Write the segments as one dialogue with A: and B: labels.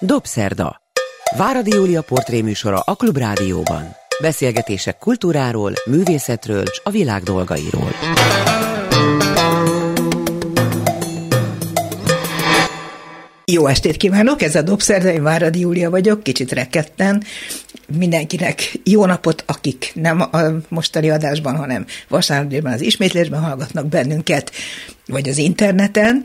A: Dobszerda. Váradi Júlia portréműsora a Klubrádióban. Beszélgetések kultúráról, művészetről és a világ dolgairól.
B: Jó estét kívánok, ez a Dobszerda, én Váradi Júlia vagyok, kicsit reketten. Mindenkinek jó napot, akik nem a mostani adásban, hanem vasárnapban az ismétlésben hallgatnak bennünket, vagy az interneten,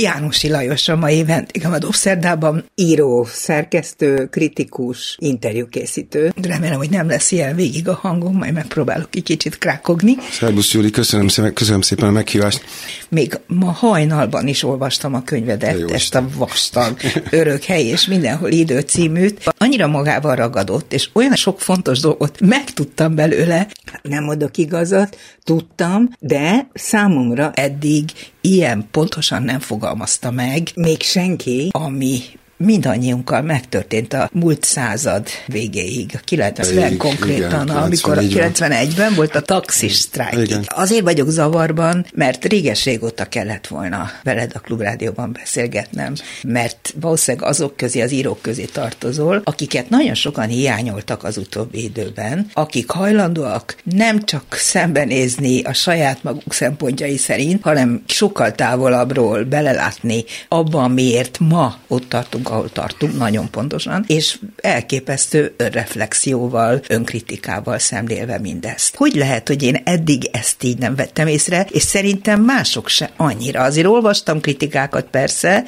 B: Jánosi Lajos a mai vendégem a Dobszerdában. Író, szerkesztő, kritikus, interjúkészítő. Remélem, hogy nem lesz ilyen végig a hangom, majd megpróbálok egy kicsit krákogni.
C: Szerbusz Júli, köszönöm, szépen, köszönöm szépen a meghívást.
B: Még ma hajnalban is olvastam a könyvedet, ezt a vastag, örök hely és mindenhol idő címűt. Annyira magával ragadott, és olyan sok fontos dolgot megtudtam belőle. Nem adok igazat, tudtam, de számomra eddig ilyen pontosan nem fogalmazta meg még senki, ami mindannyiunkkal megtörtént a múlt század végéig, a 90 konkrétan, igen, amikor a 91-ben volt a taxis sztrájk. Azért vagyok zavarban, mert réges régóta kellett volna veled a Klubrádióban beszélgetnem, mert valószínűleg azok közé, az írók közé tartozol, akiket nagyon sokan hiányoltak az utóbbi időben, akik hajlandóak nem csak szembenézni a saját maguk szempontjai szerint, hanem sokkal távolabbról belelátni abban, miért ma ott tartunk tartunk, ahol tartunk, nagyon pontosan, és elképesztő reflexióval, önkritikával szemlélve mindezt. Hogy lehet, hogy én eddig ezt így nem vettem észre, és szerintem mások se annyira. Azért olvastam kritikákat persze,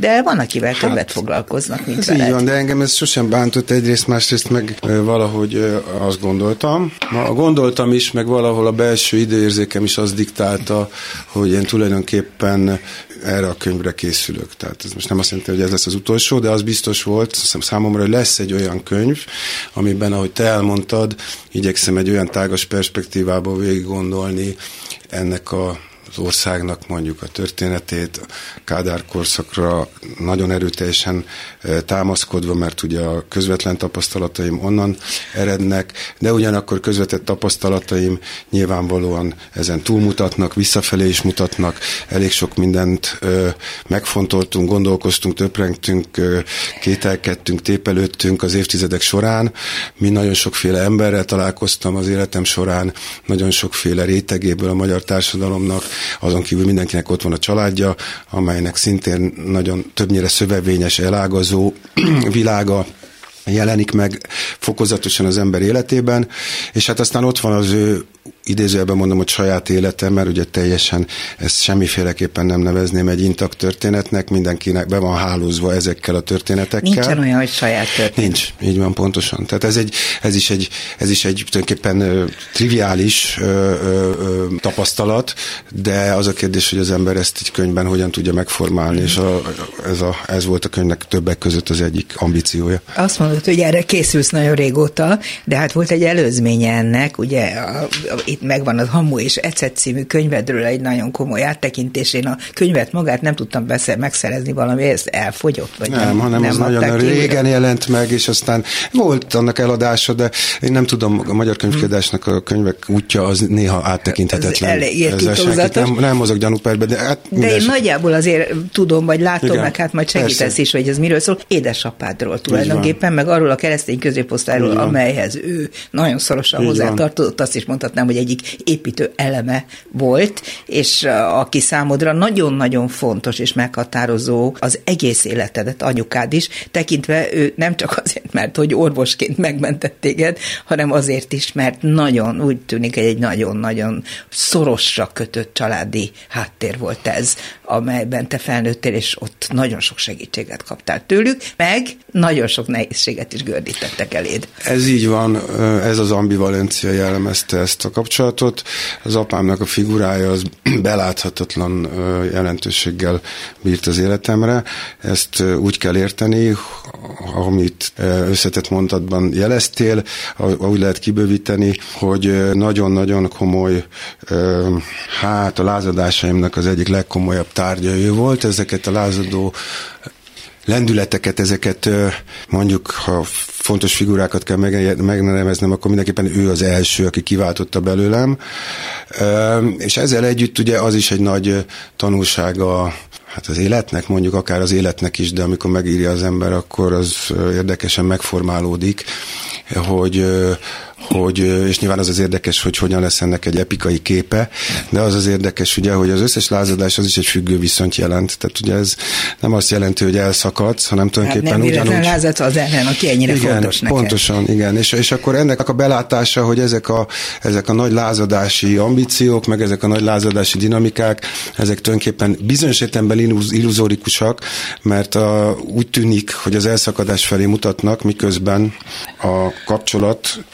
B: de van, akivel hát, többet foglalkoznak, mint
C: ez veled. Így van, de engem ez sosem bántott egyrészt, másrészt meg valahogy azt gondoltam. Ma gondoltam is, meg valahol a belső időérzékem is azt diktálta, hogy én tulajdonképpen erre a könyvre készülök. Tehát ez most nem azt jelenti, hogy ez lesz az utolsó, de az biztos volt számomra, hogy lesz egy olyan könyv, amiben, ahogy te elmondtad, igyekszem egy olyan tágas perspektívából végig gondolni ennek a az országnak mondjuk a történetét, Kádár korszakra nagyon erőteljesen támaszkodva, mert ugye a közvetlen tapasztalataim onnan erednek, de ugyanakkor közvetett tapasztalataim nyilvánvalóan ezen túlmutatnak, visszafelé is mutatnak, elég sok mindent megfontoltunk, gondolkoztunk, töprengtünk, kételkedtünk, tépelődtünk az évtizedek során. Mi nagyon sokféle emberrel találkoztam az életem során, nagyon sokféle rétegéből a magyar társadalomnak, azon kívül mindenkinek ott van a családja, amelynek szintén nagyon többnyire szövevényes, elágazó világa, jelenik meg fokozatosan az ember életében, és hát aztán ott van az ő idézőjelben mondom, hogy saját életem, mert ugye teljesen ezt semmiféleképpen nem nevezném egy intakt történetnek, mindenkinek be van hálózva ezekkel a történetekkel.
B: Nincsen olyan, hogy saját történet.
C: Nincs, így van pontosan. Tehát ez, egy, ez, is, egy, ez is egy tulajdonképpen ö, triviális ö, ö, tapasztalat, de az a kérdés, hogy az ember ezt egy könyvben hogyan tudja megformálni, és a, ez, a, ez volt a könyvnek többek között az egyik ambíciója.
B: Azt mondod, hogy erre készülsz nagyon régóta, de hát volt egy előzménye ennek, ugye a, a, itt megvan az Hamu és Ecet című könyvedről egy nagyon komoly áttekintés. Én a könyvet magát nem tudtam beszél, megszerezni valami, ez elfogyott. Vagy
C: nem, nem, hanem nem az nagyon ki, régen jelent meg, és aztán volt annak eladása, de én nem tudom, a magyar könyvkiadásnak a könyvek útja az néha áttekinthetetlen. Ez
B: eléggé
C: nem, nem mozog gyanúperbe, de hát
B: De én eset. nagyjából azért tudom, vagy látom, Igen, meg hát majd segítesz persze. is, hogy ez miről szól. Édesapádról tulajdonképpen, meg arról a keresztény középosztályról, amelyhez ő nagyon szorosan hozzátartozott, azt is mondhatnám, hogy egyik építő eleme volt, és aki számodra nagyon-nagyon fontos és meghatározó az egész életedet, anyukád is, tekintve ő nem csak azért, mert hogy orvosként megmentett téged, hanem azért is, mert nagyon, úgy tűnik, egy nagyon-nagyon szorosra kötött családi háttér volt ez, amelyben te felnőttél, és ott nagyon sok segítséget kaptál tőlük, meg nagyon sok nehézséget is gördítettek eléd.
C: Ez így van, ez az ambivalencia jellemezte ezt a kapcsolatot. Az apámnak a figurája az beláthatatlan jelentőséggel bírt az életemre. Ezt úgy kell érteni, amit összetett mondatban jeleztél, úgy lehet kibővíteni, hogy nagyon-nagyon komoly, hát a lázadásaimnak az egyik legkomolyabb tárgya ő volt. Ezeket a lázadó lendületeket, ezeket mondjuk, ha fontos figurákat kell megneveznem, akkor mindenképpen ő az első, aki kiváltotta belőlem. És ezzel együtt ugye az is egy nagy tanulsága hát az életnek, mondjuk akár az életnek is, de amikor megírja az ember, akkor az érdekesen megformálódik, hogy hogy, és nyilván az az érdekes, hogy hogyan lesz ennek egy epikai képe, de az az érdekes, ugye, hogy az összes lázadás az is egy függő viszont jelent. Tehát ugye ez nem azt jelenti, hogy elszakadsz, hanem tulajdonképpen hát
B: nem ugyanúgy... lázadsz az ellen, aki ennyire
C: igen,
B: fontos neked.
C: pontosan, igen. És, és akkor ennek a belátása, hogy ezek a, ezek a nagy lázadási ambíciók, meg ezek a nagy lázadási dinamikák, ezek tulajdonképpen bizonyos értelemben illuzórikusak, mert a, úgy tűnik, hogy az elszakadás felé mutatnak, miközben a kapcsolat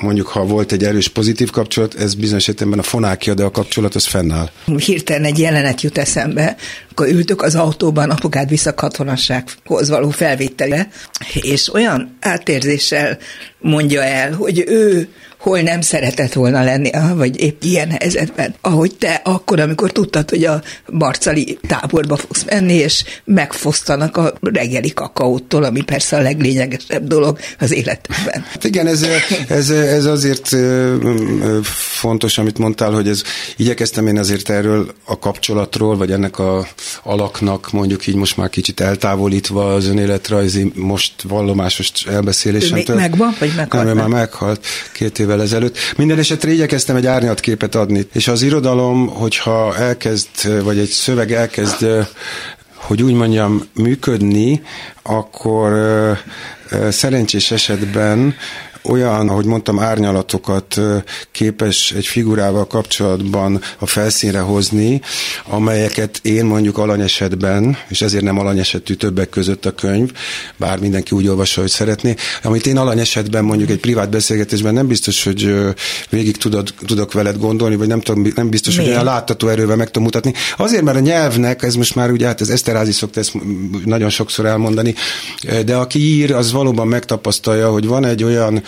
C: mondjuk ha volt egy erős pozitív kapcsolat, ez bizonyos értelemben a fonákja, de a kapcsolat az fennáll.
B: Hirtelen egy jelenet jut eszembe, akkor ültök az autóban apukád vissza katonassághoz való felvételre, és olyan átérzéssel mondja el, hogy ő hol nem szeretett volna lenni, vagy épp ilyen helyzetben, ahogy te akkor, amikor tudtad, hogy a barcali táborba fogsz menni, és megfosztanak a reggeli kakaótól, ami persze a leglényegesebb dolog az életben.
C: Hát igen, ez, ez, ez azért fontos, amit mondtál, hogy ez igyekeztem én azért erről a kapcsolatról, vagy ennek a alaknak mondjuk így most már kicsit eltávolítva az önéletrajzi most vallomásos elbeszélésemtől.
B: Megvan, vagy meghalt?
C: Nem, már meghalt két évvel ezelőtt. Minden esetre igyekeztem egy árnyatképet adni, és az irodalom, hogyha elkezd, vagy egy szöveg elkezd hogy úgy mondjam, működni, akkor szerencsés esetben olyan, ahogy mondtam, árnyalatokat képes egy figurával kapcsolatban a felszínre hozni, amelyeket én mondjuk alanyesetben, és ezért nem alanyesetű többek között a könyv, bár mindenki úgy olvassa, hogy szeretné, amit én alanyesetben mondjuk egy privát beszélgetésben nem biztos, hogy végig tudod, tudok veled gondolni, vagy nem, tudom, nem biztos, Miért? hogy olyan látható erővel meg tudom mutatni. Azért, mert a nyelvnek, ez most már ugye, hát ez Eszterázi szokta ezt nagyon sokszor elmondani, de aki ír, az valóban megtapasztalja, hogy van egy olyan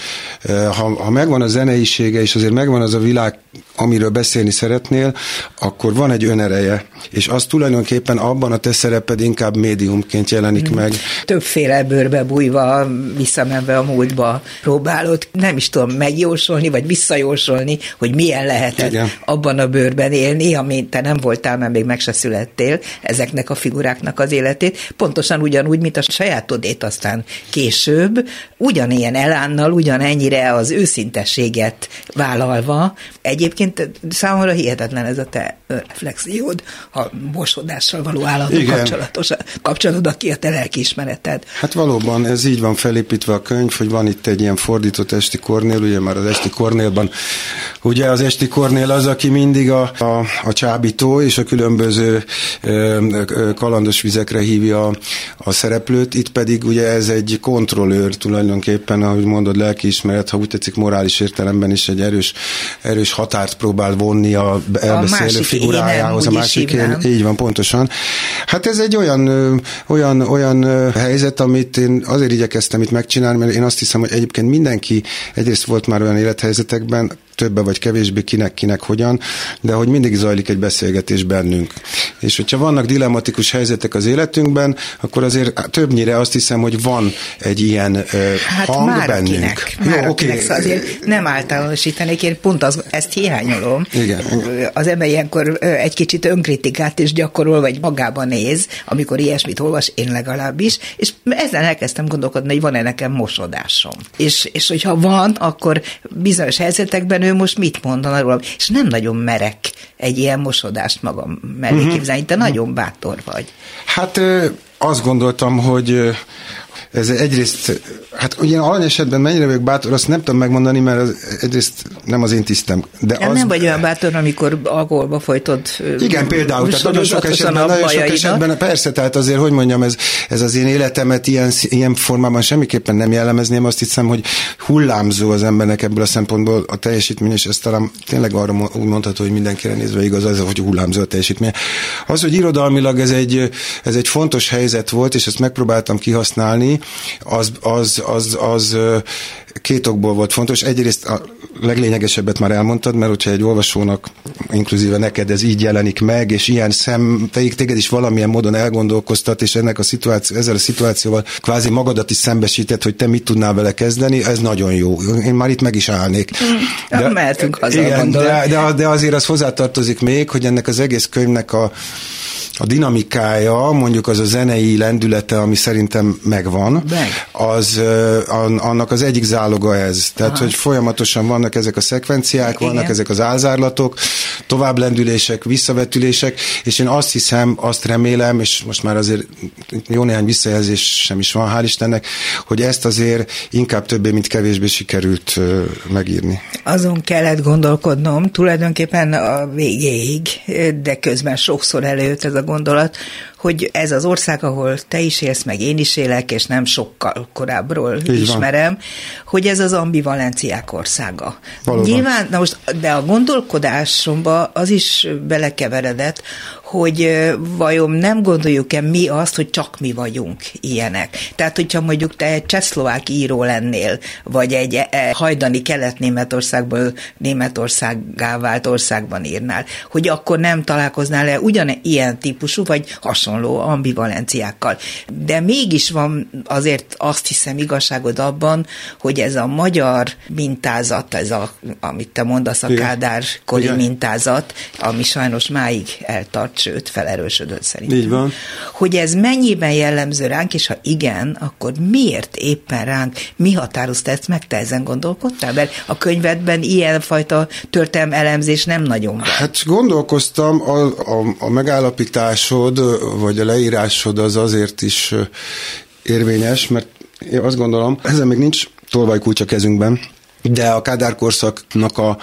C: ha, ha megvan a zeneisége, és azért megvan az a világ, amiről beszélni szeretnél, akkor van egy önereje, és az tulajdonképpen abban a te szereped inkább médiumként jelenik hmm. meg.
B: Többféle bőrbe bújva, visszamenve a múltba próbálod, nem is tudom megjósolni, vagy visszajósolni, hogy milyen lehetett Igen. abban a bőrben élni, ami te nem voltál, mert még meg se születtél, ezeknek a figuráknak az életét, pontosan ugyanúgy, mint a sajátodét aztán később, ugyanilyen elánnal, ugyanennyire az őszintességet vállalva. Egyébként számomra hihetetlen ez a te reflexiód, a mosodással való állandó kapcsolatos, kapcsolódnak ki a te lelkiismereted.
C: Hát valóban ez így van felépítve a könyv, hogy van itt egy ilyen fordított esti kornél, ugye már az esti kornélban, ugye az esti kornél az, aki mindig a, a, a csábító és a különböző ö, kalandos vizekre hívja a, a szereplőt, itt pedig ugye ez egy kontrollőr tulajdonképpen, ahogy mondod, lelkiismeret, ha úgy tetszik morális értelemben is egy erős, erős határt próbál vonni a elbeszélő a figurájához, a másik én, így van, pontosan. Hát ez egy olyan, olyan, olyan helyzet, amit én azért igyekeztem itt megcsinálni, mert én azt hiszem, hogy egyébként mindenki egyrészt volt már olyan élethelyzetekben, többe vagy kevésbé kinek, kinek hogyan, de hogy mindig zajlik egy beszélgetés bennünk. És hogyha vannak dilematikus helyzetek az életünkben, akkor azért többnyire azt hiszem, hogy van egy ilyen uh, hát hang már bennünk.
B: Akinek, már Jó, akinek, okay. azért nem általánosítanék, én pont az, ezt hiányolom.
C: Igen.
B: Az ember ilyenkor egy kicsit önkritikát is gyakorol, vagy magába néz, amikor ilyesmit olvas, én legalábbis, és ezzel elkezdtem gondolkodni, hogy van-e nekem mosodásom. És, és hogyha van, akkor bizonyos helyzetekben ő ő most mit mondan róla, és nem nagyon merek egy ilyen mosodást magam mellé uh-huh. képzelni, te nagyon bátor vagy.
C: Hát azt gondoltam, hogy ez egyrészt, hát ugye alany esetben mennyire vagyok bátor, azt nem tudom megmondani, mert az, egyrészt nem az én tisztem. De
B: nem,
C: az,
B: nem vagy olyan bátor, amikor alkoholba folytod.
C: Igen, például, tehát nagyon sok esetben, nagyon sok esetben, persze, tehát azért, hogy mondjam, ez, ez az én életemet ilyen, ilyen formában semmiképpen nem jellemezném, azt hiszem, hogy hullámzó az embernek ebből a szempontból a teljesítmény, és ez talán tényleg arra úgy mondható, hogy mindenkire nézve igaz az, hogy hullámzó a teljesítmény. Az, hogy irodalmilag ez egy, ez egy fontos helyzet volt, és ezt megpróbáltam kihasználni, az, az, az, az két okból volt fontos. Egyrészt a leglényegesebbet már elmondtad, mert hogyha egy olvasónak, inkluzíve neked ez így jelenik meg, és ilyen szem, téged is valamilyen módon elgondolkoztat, és ennek a szituáció, ezzel a szituációval kvázi magadat is szembesített, hogy te mit tudnál vele kezdeni, ez nagyon jó. Én már itt meg is állnék.
B: Mm, de, mehetünk haza,
C: igen, de, de, de azért az hozzátartozik még, hogy ennek az egész könyvnek a a dinamikája, mondjuk az a zenei lendülete, ami szerintem megvan, Meg. az annak az egyik záloga ez. Tehát, Aha. hogy folyamatosan vannak ezek a szekvenciák, Igen. vannak ezek az álzárlatok, tovább lendülések, visszavetülések, és én azt hiszem, azt remélem, és most már azért jó néhány visszajelzés sem is van, hál' Istennek, hogy ezt azért inkább többé, mint kevésbé sikerült megírni.
B: Azon kellett gondolkodnom tulajdonképpen a végéig, de közben sokszor előtt ez a gondolat, hogy ez az ország, ahol te is élsz, meg én is élek, és nem sokkal korábbról Így ismerem, van. hogy ez az ambivalenciák országa. Valóban. Nyilván, na most, de a gondolkodásomba az is belekeveredett, hogy vajon nem gondoljuk-e mi azt, hogy csak mi vagyunk ilyenek. Tehát, hogyha mondjuk te egy csehszlovák író lennél, vagy egy e, e, hajdani kelet-németországból Németországgá vált országban írnál, hogy akkor nem találkoznál-e ugyanilyen típusú, vagy hasonló ambivalenciákkal. De mégis van azért azt hiszem igazságod abban, hogy ez a magyar mintázat, ez a, amit te mondasz, a Kádár kori mintázat, ami sajnos máig eltart sőt, felerősödött szerintem.
C: Így van.
B: Hogy ez mennyiben jellemző ránk, és ha igen, akkor miért éppen ránk, mi határozta ezt meg, te ezen gondolkodtál? Mert a könyvedben ilyenfajta történelmi elemzés nem nagyon van.
C: Hát gondolkoztam, a, a, a megállapításod, vagy a leírásod az azért is érvényes, mert én azt gondolom, ezen még nincs tolvajkulcs a kezünkben, de a Kádár korszaknak a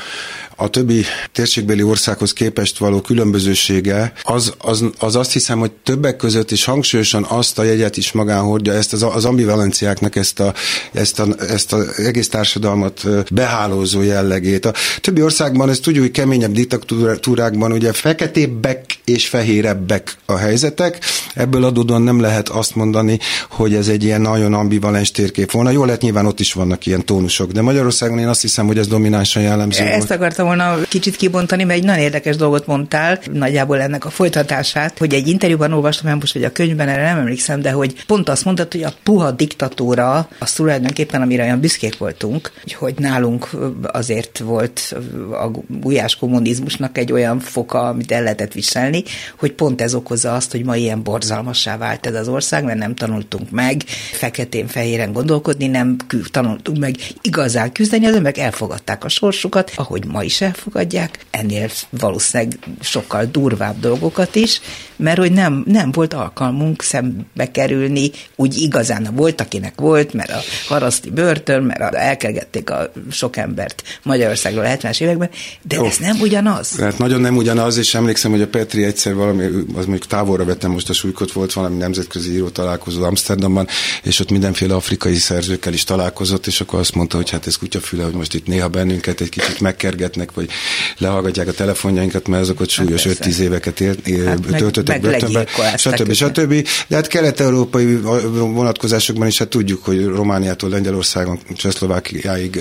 C: a többi térségbeli országhoz képest való különbözősége, az, az, az azt hiszem, hogy többek között is hangsúlyosan azt a jegyet is magán hordja, ezt az, az ambivalenciáknak ezt a, ezt, a, ezt az egész társadalmat behálózó jellegét. A többi országban ezt tudjuk, hogy keményebb diktatúrákban ugye feketébbek és fehérebbek a helyzetek, ebből adódóan nem lehet azt mondani, hogy ez egy ilyen nagyon ambivalens térkép volna. Jó lehet, nyilván ott is vannak ilyen tónusok, de Magyarországon én azt hiszem, hogy ez dominánsan jellemző.
B: Ezt akartam volna kicsit kibontani, mert egy nagyon érdekes dolgot mondtál, nagyjából ennek a folytatását, hogy egy interjúban olvastam, most vagy a könyvben, erre nem emlékszem, de hogy pont azt mondtad, hogy a puha diktatúra, az tulajdonképpen, amire olyan büszkék voltunk, hogy nálunk azért volt a gulyás kommunizmusnak egy olyan foka, amit el lehetett viselni, hogy pont ez okozza azt, hogy ma ilyen borzalmassá vált ez az ország, mert nem tanultunk meg feketén-fehéren gondolkodni, nem tanultunk meg igazán küzdeni, az emberek elfogadták a sorsukat, ahogy ma is is elfogadják, ennél valószínűleg sokkal durvább dolgokat is, mert hogy nem, nem volt alkalmunk szembe kerülni, úgy igazán volt, akinek volt, mert a haraszti börtön, mert elkergették a sok embert Magyarországról a 70-es években, de Jó. ez nem ugyanaz.
C: Hát nagyon nem ugyanaz, és emlékszem, hogy a Petri egyszer valami, az mondjuk távolra vettem most a súlykot, volt valami nemzetközi író találkozó Amsterdamban, és ott mindenféle afrikai szerzőkkel is találkozott, és akkor azt mondta, hogy hát ez kutyafüle, hogy most itt néha bennünket egy kicsit megkergetnek, vagy lehallgatják a telefonjainkat, mert azokat súlyos hát 5-10 éveket élt, hát töltöttek börtönbe, stb. stb. De hát kelet-európai vonatkozásokban is hát tudjuk, hogy Romániától Lengyelországon, Csehszlovákiáig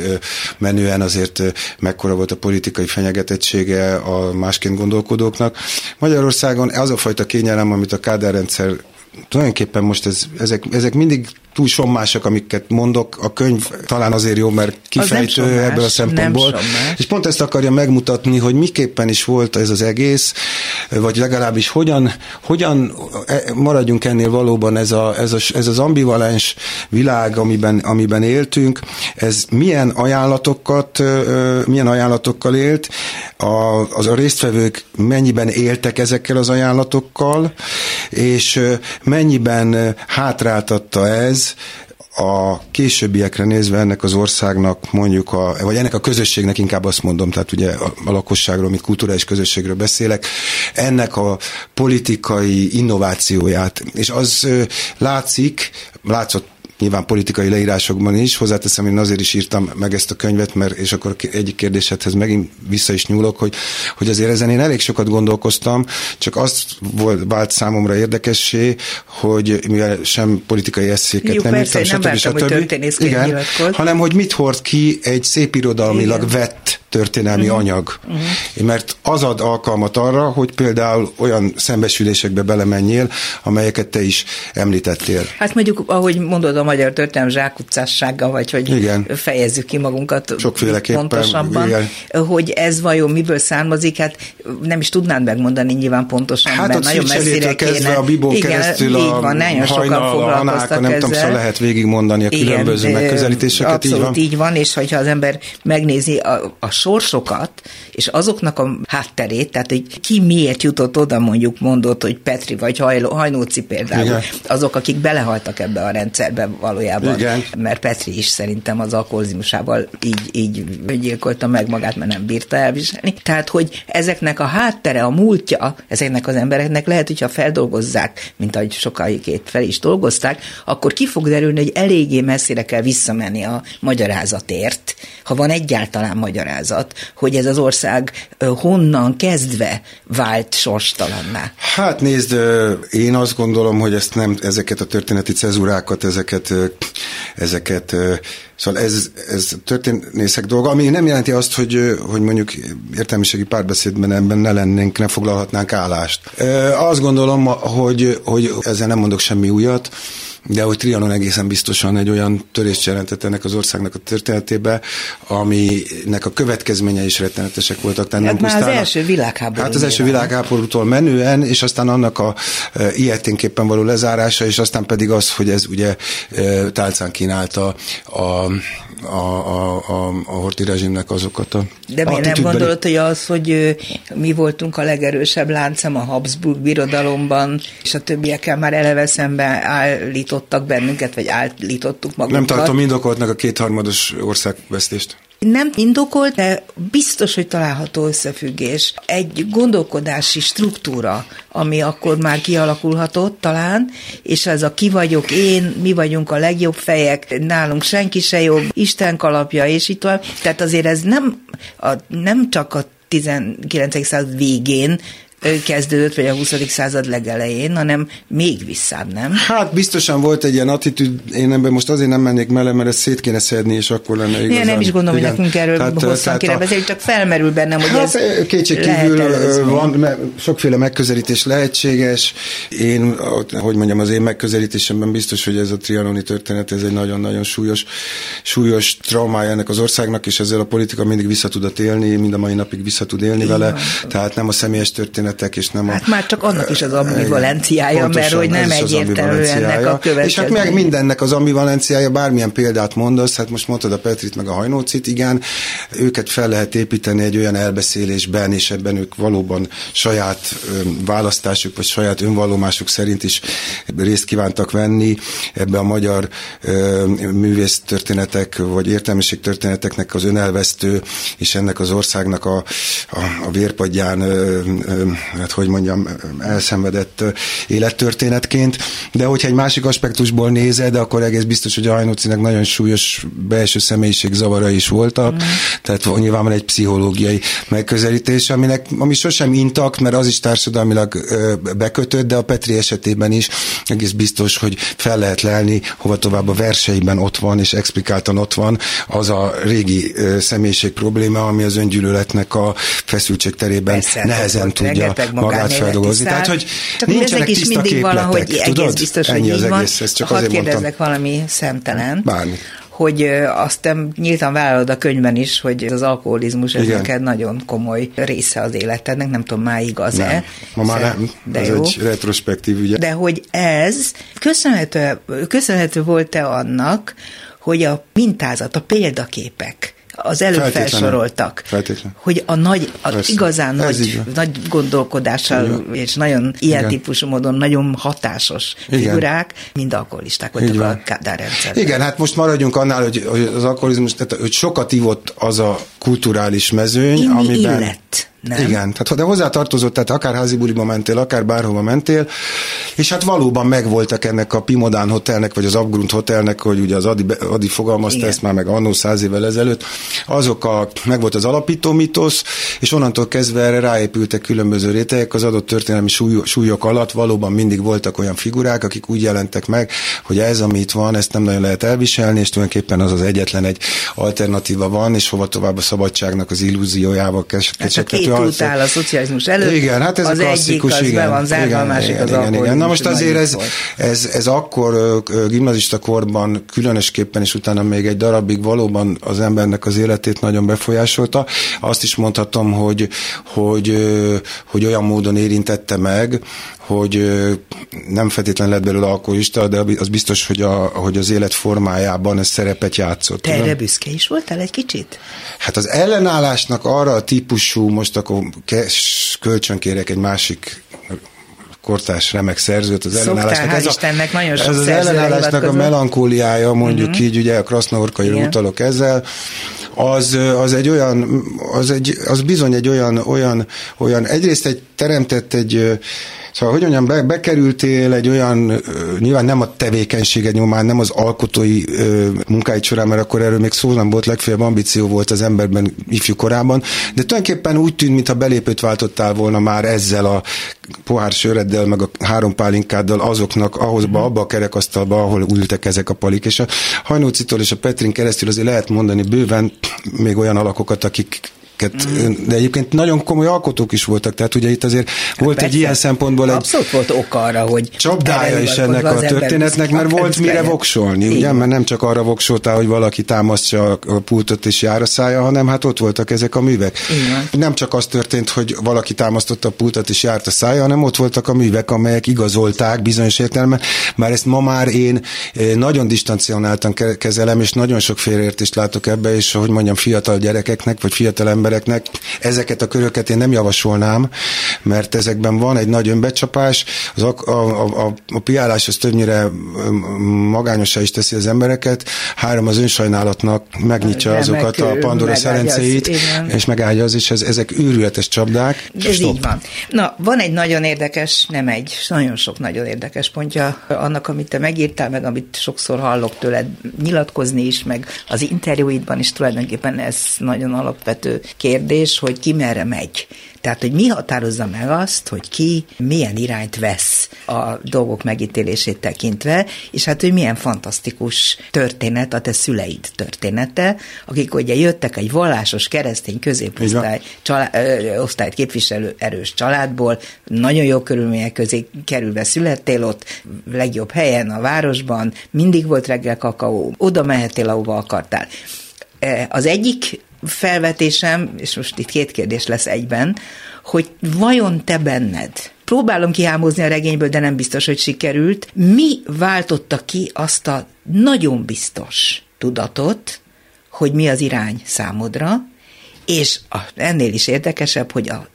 C: menően azért mekkora volt a politikai fenyegetettsége a másként gondolkodóknak. Magyarországon az a fajta kényelem, amit a Kádár rendszer tulajdonképpen most ez, ezek, ezek mindig túl sommásak, amiket mondok. A könyv talán azért jó, mert kifejtő sommás, ebből a szempontból. És pont ezt akarja megmutatni, hogy miképpen is volt ez az egész, vagy legalábbis hogyan, hogyan e, maradjunk ennél valóban ez, a, ez, a, ez az ambivalens világ, amiben, amiben éltünk, ez milyen ajánlatokat, milyen ajánlatokkal élt, a, az a résztvevők mennyiben éltek ezekkel az ajánlatokkal, és mennyiben hátráltatta ez a későbbiekre nézve ennek az országnak mondjuk, a, vagy ennek a közösségnek inkább azt mondom, tehát ugye a, a lakosságról, mint kulturális közösségről beszélek, ennek a politikai innovációját. És az látszik, látszott nyilván politikai leírásokban is. Hozzáteszem, én azért is írtam meg ezt a könyvet, mert és akkor egyik kérdésedhez megint vissza is nyúlok, hogy, hogy azért ezen én elég sokat gondolkoztam, csak azt volt, vált számomra érdekessé, hogy mivel sem politikai eszéket
B: Jó,
C: nem
B: persze,
C: írtam,
B: nem
C: stb.
B: vártam, hogy
C: Igen,
B: nyilatkoz.
C: hanem hogy mit hord ki egy szép irodalmilag
B: Igen.
C: vett történelmi uh-huh. anyag. Uh-huh. Mert az ad alkalmat arra, hogy például olyan szembesülésekbe belemenjél, amelyeket te is említettél.
B: Hát mondjuk, ahogy mondod, a magyar történelem zsákutcássága, vagy hogy
C: Igen.
B: fejezzük ki magunkat
C: Sokféleképpen,
B: pontosabban,
C: igen.
B: hogy ez vajon miből származik, hát nem is tudnád megmondani nyilván pontosan,
C: Hát
B: mert nagyon messzire kéne.
C: a Bibón
B: Igen,
C: keresztül a
B: van, nagyon sokan foglalkoztak
C: nem tudom, szóval lehet végigmondani a különböző
B: Igen,
C: megközelítéseket,
B: abszolút
C: így van.
B: így van, és hogyha az ember megnézi a, a sorsokat, és azoknak a hátterét, tehát hogy ki miért jutott oda, mondjuk mondott, hogy Petri vagy Hajló, Hajnóci például,
C: Igen.
B: azok, akik belehaltak ebbe a rendszerbe valójában,
C: Igen.
B: mert Petri is szerintem az alkoholizmusával így, így gyilkolta meg magát, mert nem bírta elviselni. Tehát, hogy ezeknek a háttere, a múltja, ezeknek az embereknek lehet, hogyha feldolgozzák, mint ahogy sokáig fel is dolgozták, akkor ki fog derülni, hogy eléggé messzire kell visszamenni a magyarázatért, ha van egyáltalán magyarázat, hogy ez az ország honnan kezdve vált sorstalanná.
C: Hát nézd, én azt gondolom, hogy ezt nem, ezeket a történeti cezurákat, ezeket, ezeket, szóval ez, ez történészek dolga, ami nem jelenti azt, hogy, hogy mondjuk értelmiségi párbeszédben ebben ne lennénk, ne foglalhatnánk állást. Azt gondolom, hogy, hogy ezzel nem mondok semmi újat, de hogy Trianon egészen biztosan egy olyan törést jelentett ennek az országnak a történetébe, aminek a következménye is rettenetesek voltak. Tehát
B: Hát
C: nem
B: már az első világháború
C: Hát az első világháborútól menően, és aztán annak a e, ilyeténképpen való lezárása, és aztán pedig az, hogy ez ugye e, tálcán kínálta a, a, a, a, a horti rezsimnek azokat a
B: De miért nem gondolod, hogy az, hogy mi voltunk a legerősebb láncem a Habsburg birodalomban, és a többiekkel már eleve szemben állítottak bennünket, vagy állítottuk magunkat.
C: Nem tartom indokoltnak a kétharmados országvesztést.
B: Nem indokolt, de biztos, hogy található összefüggés. Egy gondolkodási struktúra, ami akkor már kialakulhatott talán, és ez a ki vagyok én, mi vagyunk a legjobb fejek, nálunk senki se jobb, Isten kalapja, és itt van. Tehát azért ez nem, a, nem csak a 19. század végén kezdődött, vagy a 20. század legelején, hanem még visszább, nem?
C: Hát biztosan volt egy ilyen attitűd, én ebben most azért nem mennék mele, mert ezt szét kéne szedni, és akkor lenne igazán.
B: Én nem is gondolom,
C: Igen.
B: hogy nekünk erről
C: Tehát,
B: hosszan kéne
C: a-
B: beszélni, csak felmerül bennem, hogy
C: Hát
B: ez
C: kétség kívül van, me- sokféle megközelítés lehetséges. Én, hogy mondjam, az én megközelítésemben biztos, hogy ez a trianoni történet, ez egy nagyon-nagyon súlyos, súlyos traumája ennek az országnak, és ezzel a politika mindig vissza tudott élni, mind a mai napig vissza tud élni vele. Tehát nem a személyes történetek, és nem a...
B: Hát már csak annak is az ambivalenciája, mert hogy nem egyértelmű ennek a következmény.
C: És hát meg mindennek az ambivalenciája, bármilyen példát mondasz, hát most mondtad a Petrit meg a Hajnócit, igen, őket fel lehet építeni egy olyan elbeszélésben, és ebben ők valóban saját választásuk, vagy saját önvallomásuk szerint is részt kívántak venni ebbe a magyar művész történetek, vagy értelmiség történeteknek az önelvesztő, és ennek az országnak a, a, a vérpadján, ö, ö, hát hogy mondjam, elszenvedett élettörténetként, de hogyha egy másik aspektusból nézed, akkor egész biztos, hogy a Hajnócinek nagyon súlyos belső személyiség zavara is voltak, mm. tehát nyilván van egy pszichológiai megközelítés, aminek, ami sosem intakt, mert az is társadalmilag bekötött, de a Petri esetében is egész biztos, hogy fel lehet lelni, hova tovább a verseiben ott van, és explikáltan ott van az a régi személyiség probléma, ami az öngyűlöletnek a feszültség terében
B: Persze,
C: nehezen
B: ott
C: tudja magát feldolgozni. Tehát, hogy
B: Csak
C: nincsenek
B: ezek is
C: tiszta
B: mindig
C: képletek,
B: valahogy egész
C: tudod?
B: biztos,
C: Ennyi
B: hogy
C: az
B: van.
C: egész, ezt csak
B: Hadd
C: azért mondtam.
B: kérdezzek valami szemtelen.
C: Bármi.
B: hogy azt te nyíltan vállalod a könyvben is, hogy az alkoholizmus ez
C: Igen.
B: neked nagyon komoly része az életednek, nem tudom, már igaz-e.
C: Nem. Ma már nem.
B: De
C: Ez
B: jó.
C: egy retrospektív ügye.
B: De hogy ez köszönhető, köszönhető volt-e annak, hogy a mintázat, a példaképek, az előbb
C: Feltétlenül.
B: felsoroltak,
C: Feltétlenül.
B: hogy a nagy, a
C: Persze.
B: igazán
C: Ez
B: nagy, nagy gondolkodással, és nagyon ilyen
C: Igen.
B: típusú módon nagyon hatásos
C: Igen.
B: figurák, mind alkoholisták voltak
C: Így
B: a. Kádár rendszerben.
C: Igen, hát most maradjunk annál, hogy, hogy az alkoholizmus, tehát hogy sokat ivott az a kulturális mezőny,
B: Inni
C: amiben...
B: illet Nem?
C: Igen, tehát de hozzá tartozott, tehát akár házi buliba mentél, akár bárhova mentél, és hát valóban megvoltak ennek a Pimodán Hotelnek, vagy az Abgrund Hotelnek, hogy ugye az Adi, Adi fogalmazta Igen. ezt már meg annó száz évvel ezelőtt, azok a, meg volt az alapító mitosz, és onnantól kezdve erre ráépültek különböző rétegek az adott történelmi súly, súlyok alatt, valóban mindig voltak olyan figurák, akik úgy jelentek meg, hogy ez, ami itt van, ezt nem nagyon lehet elviselni, és tulajdonképpen az az egyetlen egy alternatíva van, és hova tovább a szabadságnak az illúziójával
B: kecsegtető. Hát a szocializmus előtt,
C: igen, hát ez
B: az
C: a klasszikus,
B: egyik az
C: igen,
B: be van zárva,
C: igen,
B: a másik
C: igen,
B: az
C: igen, igen. Na most azért ez, ez, ez akkor gimnazista korban különösképpen, és utána még egy darabig valóban az embernek az életét nagyon befolyásolta. Azt is mondhatom, hogy, hogy, hogy olyan módon érintette meg, hogy nem feltétlenül lett belőle alkoholista, de az biztos, hogy, a, hogy az élet formájában ez szerepet játszott.
B: Te erre büszke is voltál egy kicsit?
C: Hát az ellenállásnak arra a típusú, most akkor kölcsönkérek egy másik kortárs remek szerzőt, az
B: Szoktál,
C: ellenállásnak.
B: Ez, a, Istennek nagyon sok
C: ez az ellenállásnak a melankóliája, mondjuk uh-huh. így, ugye a Krasznaorkaira utalok ezzel, az, az egy olyan, az, egy, az bizony egy olyan, olyan, olyan, egyrészt egy teremtett egy Szóval, hogy mondjam, be, bekerültél egy olyan, nyilván nem a tevékenységed nyomán, nem az alkotói munkáid során, mert akkor erről még szó nem volt, legfeljebb ambíció volt az emberben ifjú korában, de tulajdonképpen úgy tűnt, mintha belépőt váltottál volna már ezzel a pohár söreddel, meg a három pálinkáddal azoknak ahhoz, mm. abba a kerekasztalba, ahol ültek ezek a palik. És a Hajnócitól és a Petrin keresztül azért lehet mondani bőven még olyan alakokat, akik. De egyébként nagyon komoly alkotók is voltak, tehát ugye itt azért hát volt persze. egy ilyen szempontból egy...
B: Abszolút volt ok arra, hogy...
C: Csapdája is ennek a történetnek, mert volt mire voksolni, ugye? Mert nem csak arra voksoltál, hogy valaki támasztja a pultot és jár a szája, hanem hát ott voltak ezek a művek. Igen. Nem csak az történt, hogy valaki támasztotta a pultot és járt a szája, hanem ott voltak a művek, amelyek igazolták bizonyos értelemben. Már ezt ma már én eh, nagyon distancionáltan kezelem, és nagyon sok félreértést látok ebbe, és hogy mondjam, fiatal gyerekeknek, vagy fiatal embereknek. Ezeket a köröket én nem javasolnám, mert ezekben van egy nagy önbecsapás, az a, a, a, a piálás az többnyire magányosá is teszi az embereket, három az önsajnálatnak megnyitja De azokat a Pandora szerencéit, és megágyaz, és ez, ezek őrületes csapdák.
B: Ez Stop. így van. Na, van egy nagyon érdekes, nem egy, nagyon sok nagyon érdekes pontja annak, amit te megírtál, meg amit sokszor hallok tőled nyilatkozni is, meg az interjúidban is tulajdonképpen ez nagyon alapvető kérdés, hogy ki merre megy. Tehát, hogy mi határozza meg azt, hogy ki milyen irányt vesz a dolgok megítélését tekintve, és hát, hogy milyen fantasztikus történet a te szüleid története, akik ugye jöttek egy vallásos keresztény középosztály család, ö, osztályt képviselő erős családból, nagyon jó körülmények közé kerülve születtél ott, legjobb helyen a városban, mindig volt reggel kakaó, oda mehetél, ahova akartál. Az egyik felvetésem, és most itt két kérdés lesz egyben, hogy vajon te benned, próbálom kihámozni a regényből, de nem biztos, hogy sikerült, mi váltotta ki azt a nagyon biztos tudatot, hogy mi az irány számodra, és a, ennél is érdekesebb, hogy a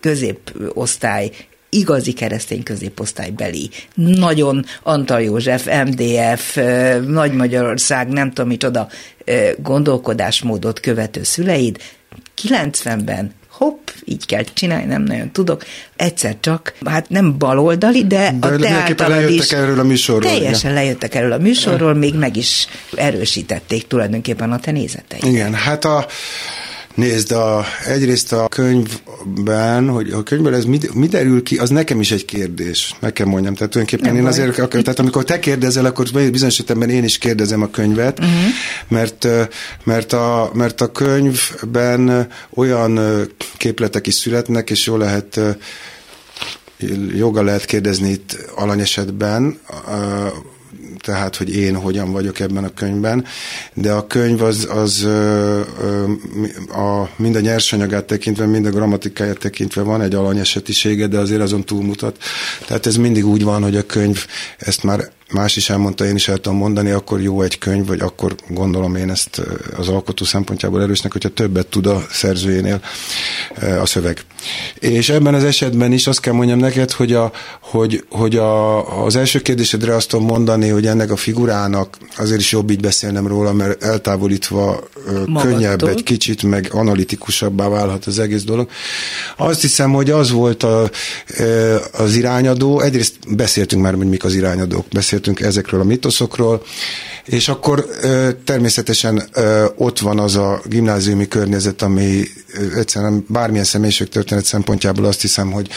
B: középosztály igazi keresztény középosztálybeli, nagyon Antal József, MDF, Nagy Magyarország, nem tudom micsoda gondolkodásmódot követő szüleid, 90-ben hopp, így kell csinálni, nem nagyon tudok. Egyszer csak, hát nem baloldali, de, de a te általad is
C: erről a műsorról.
B: Teljesen igen. lejöttek erről a műsorról, még meg is erősítették tulajdonképpen a te nézeteid.
C: Igen, hát a Nézd, a, egyrészt a könyvben, hogy a könyvben ez mi, mi derül ki, az nekem is egy kérdés, meg kell mondjam. Tehát tulajdonképpen Nem én azért, tehát amikor te kérdezel, akkor bizonyos esetben én is kérdezem a könyvet, uh-huh. mert, mert, a, mert a könyvben olyan képletek is születnek, és jól lehet joga lehet kérdezni itt alanyesetben, tehát, hogy én hogyan vagyok ebben a könyvben, de a könyv az, az a, mind a nyersanyagát tekintve, mind a grammatikáját tekintve van egy alanyesetisége, de azért azon túlmutat. Tehát ez mindig úgy van, hogy a könyv ezt már más is elmondta, én is el tudom mondani, akkor jó egy könyv, vagy akkor gondolom én ezt az alkotó szempontjából erősnek, hogyha többet tud a szerzőjénél a szöveg. És ebben az esetben is azt kell mondjam neked, hogy, a, hogy, hogy a, az első kérdésedre azt tudom mondani, hogy ennek a figurának azért is jobb így beszélnem róla, mert eltávolítva Magadtól. könnyebb egy kicsit, meg analitikusabbá válhat az egész dolog. Azt hiszem, hogy az volt a, az irányadó, egyrészt beszéltünk már, hogy mik az irányadók, beszéltünk ezekről a mitoszokról, és akkor természetesen ott van az a gimnáziumi környezet, ami egyszerűen bármilyen személyiség történet szempontjából azt hiszem, hogy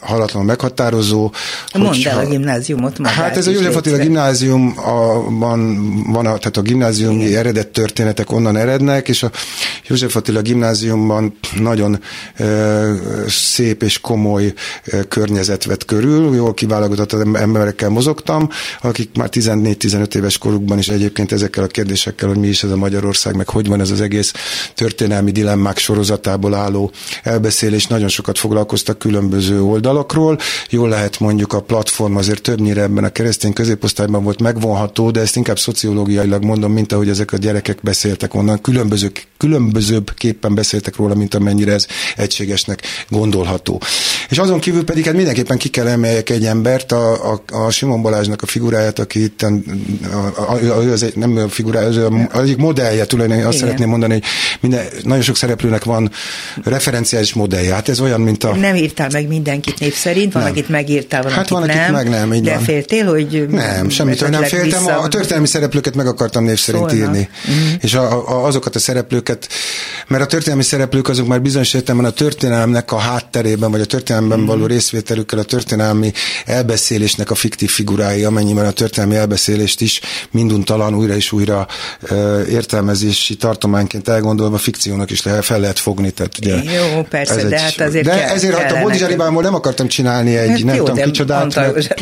C: halatlan meghatározó.
B: Mondd el a gimnáziumot magát
C: Hát ez a József Attila gimnáziumban van, a, tehát a gimnáziumi Igen. eredet történetek onnan erednek, és a József Attila gimnáziumban nagyon szép és komoly környezet vett körül, jól kiválogatott emberekkel mozogtam, akik már 14-15 éves korukban is egyébként ezekkel a kérdésekkel, hogy mi is ez a Magyarország, meg hogy van ez az egész történelmi dilemmák sorozatából álló elbeszélés, nagyon sokat foglalkoztak különböző oldalakról. Jól lehet mondjuk a platform azért többnyire ebben a keresztény középosztályban volt megvonható, de ezt inkább szociológiailag mondom, mint ahogy ezek a gyerekek beszéltek onnan, különböző, különbözőbb képpen beszéltek róla, mint amennyire ez egységesnek gondolható. És azon kívül pedig hát mindenképpen ki kell emeljek egy embert, a, a, a Simon Balázsnak a figuráját, aki itt a, a, az egy, nem a figurája, az, az egyik modellje tulajdonképpen, azt Igen. szeretném mondani, hogy minden, nagyon sok szereplőnek van referenciális modellje. Hát ez olyan, mint a...
B: Nem írtál meg mindenkit név szerint, van, nem. akit megírtál, van,
C: hát van, akit
B: nem.
C: meg nem, így
B: de
C: van.
B: féltél, hogy...
C: Nem, semmit, nem féltem. Vissza... A történelmi szereplőket meg akartam név szerint Szólna. írni. Mm. És a, a, azokat a szereplőket, mert a történelmi szereplők azok már bizonyos értelemben a történelemnek a hátterében, vagy a történelemben mm. való részvételükkel, a történelmi elbeszélésnek a fiktív figurái, amennyiben a történelmi elbeszélést is minduntalan újra és újra értelmezési tartományként elgondolva fikciónak is lehet, fel lehet fogni. Tehát ugye
B: jó, persze, ez de egy, hát azért
C: De
B: kell,
C: ezért hát a Bodizsaribámból nem akartam csinálni egy hát nem jó, tudom kicsodát. Mert,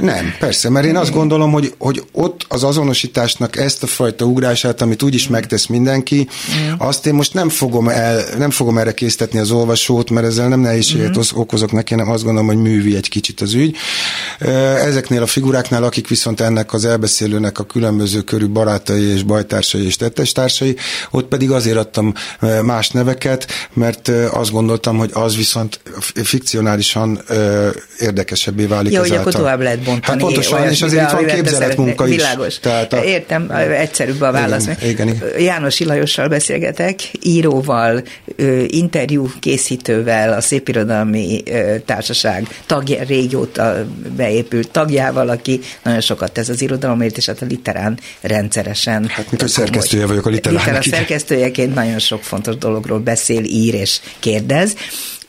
C: nem, persze, mert én azt gondolom, hogy, hogy ott az azonosításnak ezt a fajta ugrását, amit úgyis megtesz mindenki, mm. azt én most nem fogom, el, nem fogom erre késztetni az olvasót, mert ezzel nem nehézséget mm. okozok neki, nem azt gondolom, hogy művi egy kicsit az ügy. Ezeknél a figuráknál, akik viszont ennek az elbeszélőnek a különböző körű barátai és bajtársai és tettestársai, ott pedig azért adtam más neveket, mert azt gondoltam, hogy az viszont fikcionálisan érdekesebbé válik
B: Jó, hogy akkor tovább lehet bontani.
C: Hát pontosan, és azért itt van képzeletmunka is.
B: Világos. Tehát a... Értem, egyszerűbb a válasz. Igen, igen, igen. János Ilajossal beszélgetek, íróval, interjú készítővel, a Szépirodalmi Társaság tagja, régóta beépült tagjával, aki nagyon sokat tesz az irodalomért, és hát a literán rendszeresen.
C: Hát, mint a szerkesztője vagyok a literán. Literán
B: szerkesztőjeként nagyon sok fontos dologról beszél, ír és kérdez.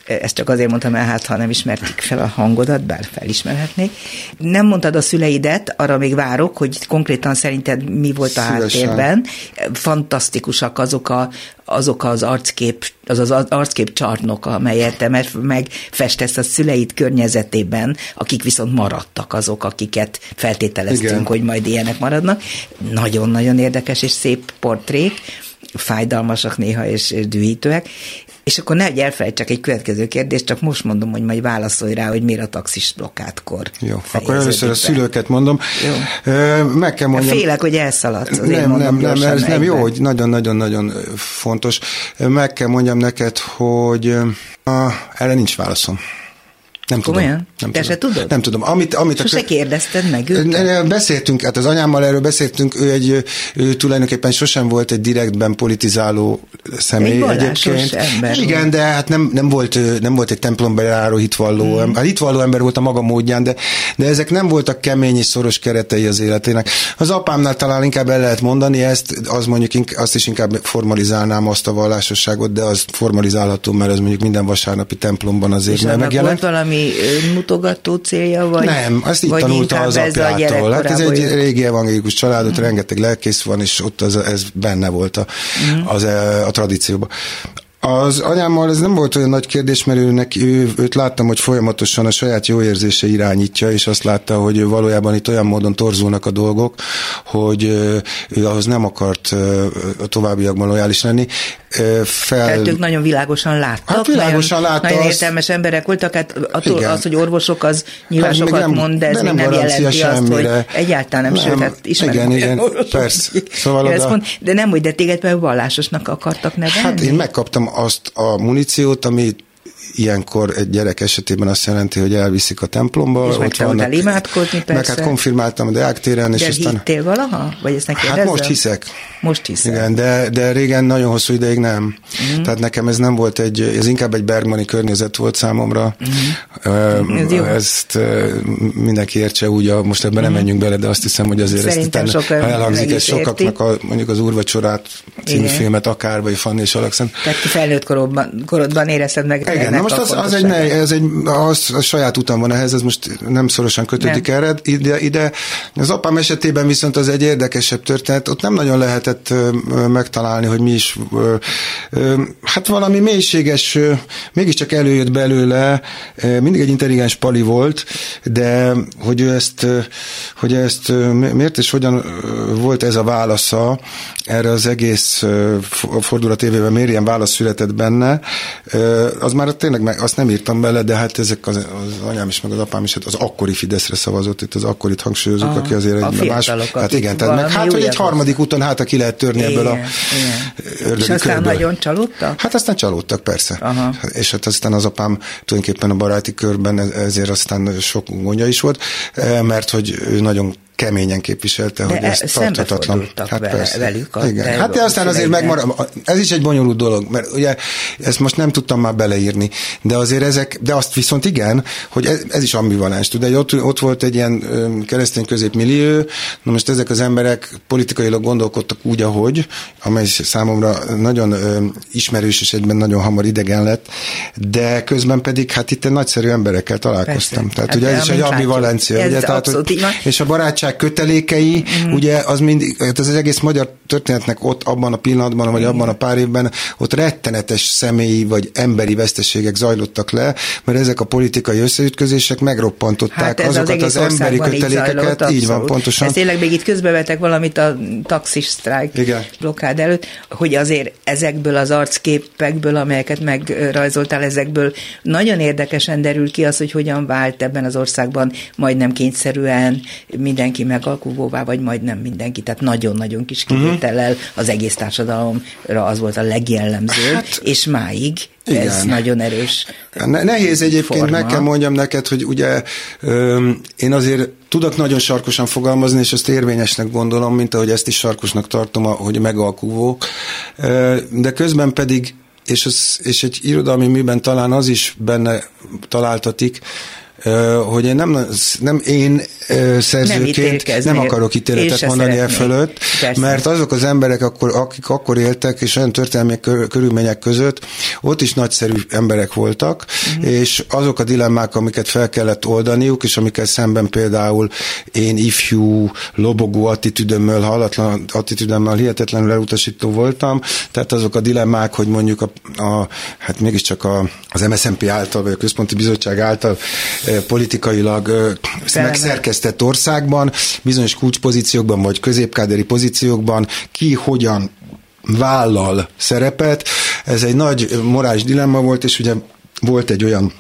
B: Ezt csak azért mondtam el, hát ha nem ismertik fel a hangodat, bár felismerhetnék. Nem mondtad a szüleidet, arra még várok, hogy konkrétan szerinted mi volt a Szívesen. háttérben. Fantasztikusak azok, a, azok az arckép, az az arckép csarnok, amelyet te megfestesz a szüleid környezetében, akik viszont maradtak azok, akiket feltételeztünk, Igen. hogy majd ilyenek maradnak. Nagyon-nagyon érdekes és szép portrék fájdalmasak néha és, és dühítőek. És akkor ne egy elfelejtsek egy következő kérdést, csak most mondom, hogy majd válaszolj rá, hogy miért a taxis blokkádkor.
C: Jó, akkor először a szülőket mondom. Jó. Meg kell mondjam.
B: Félek, hogy elszaladsz.
C: Nem, nem, nem, ez nem jó, hogy nagyon-nagyon-nagyon fontos. Meg kell mondjam neked, hogy erre nincs válaszom. Nem tudom. Olyan? Nem
B: Te
C: tudom.
B: se tudod?
C: Nem tudom. Amit, amit
B: Sose a, kérdezted meg őt?
C: Beszéltünk, hát az anyámmal erről beszéltünk, ő egy ő tulajdonképpen sosem volt egy direktben politizáló személy egy egyébként.
B: Ember
C: Igen, volt. de hát nem, nem, volt, nem volt egy templomba járó hitvalló, hmm. hát hitvalló ember volt a maga módján, de, de ezek nem voltak kemény és szoros keretei az életének. Az apámnál talán inkább el lehet mondani ezt, az mondjuk azt is inkább formalizálnám azt a vallásosságot, de az formalizálható, mert ez mondjuk minden vasárnapi templomban azért megjelent.
B: volt valami valami mutogató célja, vagy
C: Nem, azt így tanulta az apjától. Hát ez egy régi evangélikus családot, mm. rengeteg lelkész van, és ott az, ez benne volt a, mm. az, a tradícióban. Az anyámmal ez nem volt olyan nagy kérdés, mert őnek, ő, őt láttam, hogy folyamatosan a saját jó érzése irányítja, és azt látta, hogy valójában itt olyan módon torzulnak a dolgok, hogy ő ahhoz nem akart továbbiakban lojális lenni.
B: Fel... Tehát ők nagyon világosan láttak.
C: Hát világosan
B: nagyon,
C: látta
B: nagyon azt... értelmes emberek voltak, hát attól az, hogy orvosok, az nyilván hát sokat nem, mond, de ez de nem, nem jelenti azt, hogy egyáltalán nem, nem sőt, hát ismerem.
C: Igen, igen, persze.
B: Szóval oda... mond, de nem úgy, de téged például vallásosnak akartak nevelni?
C: Hát én megkaptam azt a muníciót, amit ilyenkor egy gyerek esetében azt jelenti, hogy elviszik a templomba.
B: És ott meg vannak, imádkozni, persze.
C: Meg hát konfirmáltam a Deák téren.
B: És
C: de aztán,
B: hittél valaha? Vagy ezt neki
C: Hát most hiszek.
B: Most hiszek.
C: Igen, de, de régen nagyon hosszú ideig nem. Mm. Tehát nekem ez nem volt egy, ez inkább egy Bergmani környezet volt számomra. Mm. Ez jó. Ezt mindenki értse úgy, a, most ebben mm. nem mhm. menjünk bele, de azt hiszem, hogy azért
B: Szerintem ezt
C: utána, ha elhangzik, ez sokaknak a, mondjuk az Úrvacsorát című Igen. filmet akár, vagy Fanni és Alexand.
B: Tehát felnőtt korodban, korodban érezted meg.
C: Igen, na most az, az egy, ne, ez egy az, az saját utam van ehhez, ez most nem szorosan kötődik nem. erre ide, ide. Az apám esetében viszont az egy érdekesebb történet, ott nem nagyon lehetett megtalálni, hogy mi is, hát valami mélységes, mégiscsak előjött belőle, mindig egy intelligens pali volt, de hogy ő ezt, hogy ezt miért és hogyan volt ez a válasza erre az egész fordulat évében, miért ilyen válasz született benne, az már tényleg meg, azt nem írtam bele, de hát ezek az, az anyám is, meg az apám is hát az akkori Fideszre szavazott, itt az akkorit hangsúlyozunk, aki azért egy más. Hát igen, tehát meg, hát, hogy egy harmadik úton hát, aki lehet törni igen, ebből a
B: igen. És aztán körből. nagyon csalódtak?
C: Hát aztán csalódtak, persze. Aha. És hát aztán az apám tulajdonképpen a baráti körben ezért aztán sok gondja is volt, eh, mert hogy ő nagyon keményen képviselte, de hogy ez tarthatatlan.
B: Hát vele, persze. velük a
C: Igen. Hát de aztán azért megmarad, ez is egy bonyolult dolog, mert ugye ezt most nem tudtam már beleírni, de azért ezek, de azt viszont igen, hogy ez, ez is ambivalens, tudod, ott, ott volt egy ilyen keresztény középmillió, na most ezek az emberek politikailag gondolkodtak úgy, ahogy, amely számomra nagyon ismerős és egyben nagyon hamar idegen lett, de közben pedig hát itt egy nagyszerű emberekkel találkoztam. Persze. Tehát hát ugye ez is egy ambivalencia, ugye, tehát, hogy, és a barátság igazság kötelékei, mm. ugye az mindig, hát ez az egész magyar történetnek ott abban a pillanatban, vagy abban a pár évben, ott rettenetes személyi vagy emberi veszteségek zajlottak le, mert ezek a politikai összeütközések megroppantották hát azokat az, az emberi kötelékeket. Így, így van, pontosan.
B: Ez tényleg még itt közbevetek valamit a taxis sztrájk blokkád előtt, hogy azért ezekből az arcképekből, amelyeket megrajzoltál, ezekből nagyon érdekesen derül ki az, hogy hogyan vált ebben az országban majdnem kényszerűen mindenki mindenki megalkuvóvá, vagy majdnem mindenki, tehát nagyon-nagyon kis mhm. kivétellel az egész társadalomra az volt a legjellemzőbb, hát, és máig igen. ez nagyon erős.
C: Ne, nehéz egyébként, forma. meg kell mondjam neked, hogy ugye ö, én azért tudok nagyon sarkosan fogalmazni, és ezt érvényesnek gondolom, mint ahogy ezt is sarkosnak tartom, hogy megalkuvók, de közben pedig és, az, és egy irodalmi műben talán az is benne találtatik, hogy én nem, nem én szerzőként nem, nem akarok ítéletet mondani e fölött, Persze. mert azok az emberek, akkor, akik akkor éltek, és olyan történelmi körülmények között, ott is nagyszerű emberek voltak, uh-huh. és azok a dilemmák, amiket fel kellett oldaniuk, és amiket szemben például én ifjú, lobogó attitűdömmel, hallatlan attitűdömmel hihetetlenül elutasító voltam, tehát azok a dilemmák, hogy mondjuk a, a hát mégiscsak a, az MSZNP által, vagy a Központi Bizottság által politikailag megszerkesztett országban, bizonyos kulcspozíciókban vagy középkáderi pozíciókban ki hogyan vállal szerepet. Ez egy nagy morális dilemma volt, és ugye volt egy olyan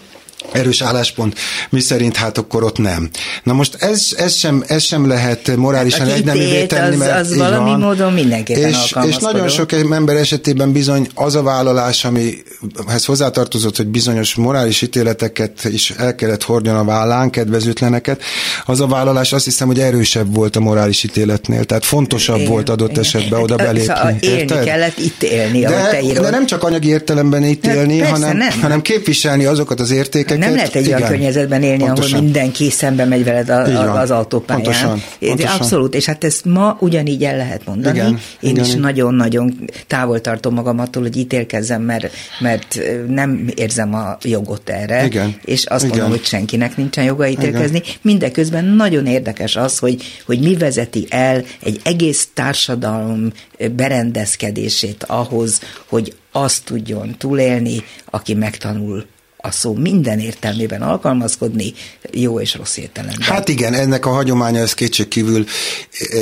C: erős álláspont, mi szerint hát akkor ott nem. Na most ez, ez, sem, ez sem lehet morálisan hát egyneművé tenni,
B: az, mert az valami van. módon mindenképpen
C: és, és nagyon sok ember esetében bizony az a vállalás, amihez hozzátartozott, hogy bizonyos morális ítéleteket is el kellett hordjon a vállán, kedvezőtleneket, az a vállalás azt hiszem, hogy erősebb volt a morális ítéletnél, tehát fontosabb igen, volt adott igen. esetben oda belépni. Szóval
B: élni érted? kellett ítélni,
C: de,
B: te írod.
C: De nem csak anyagi értelemben ítélni, hát hanem, nem. hanem képviselni azokat az értékeket,
B: nem lehet egy igen, olyan környezetben élni, pontosan. ahol mindenki szembe megy veled a, a, az autópályán. Pontosan, pontosan. Abszolút, és hát ezt ma ugyanígy el lehet mondani. Igen, Én igen. is nagyon-nagyon távol tartom magam attól, hogy ítélkezzem, mert, mert nem érzem a jogot erre, igen, és azt igen. mondom, hogy senkinek nincsen joga ítélkezni. Igen. Mindeközben nagyon érdekes az, hogy, hogy mi vezeti el egy egész társadalom berendezkedését ahhoz, hogy azt tudjon túlélni, aki megtanul a szó minden értelmében alkalmazkodni, jó és rossz értelemben.
C: Hát igen, ennek a hagyománya ez kétség kívül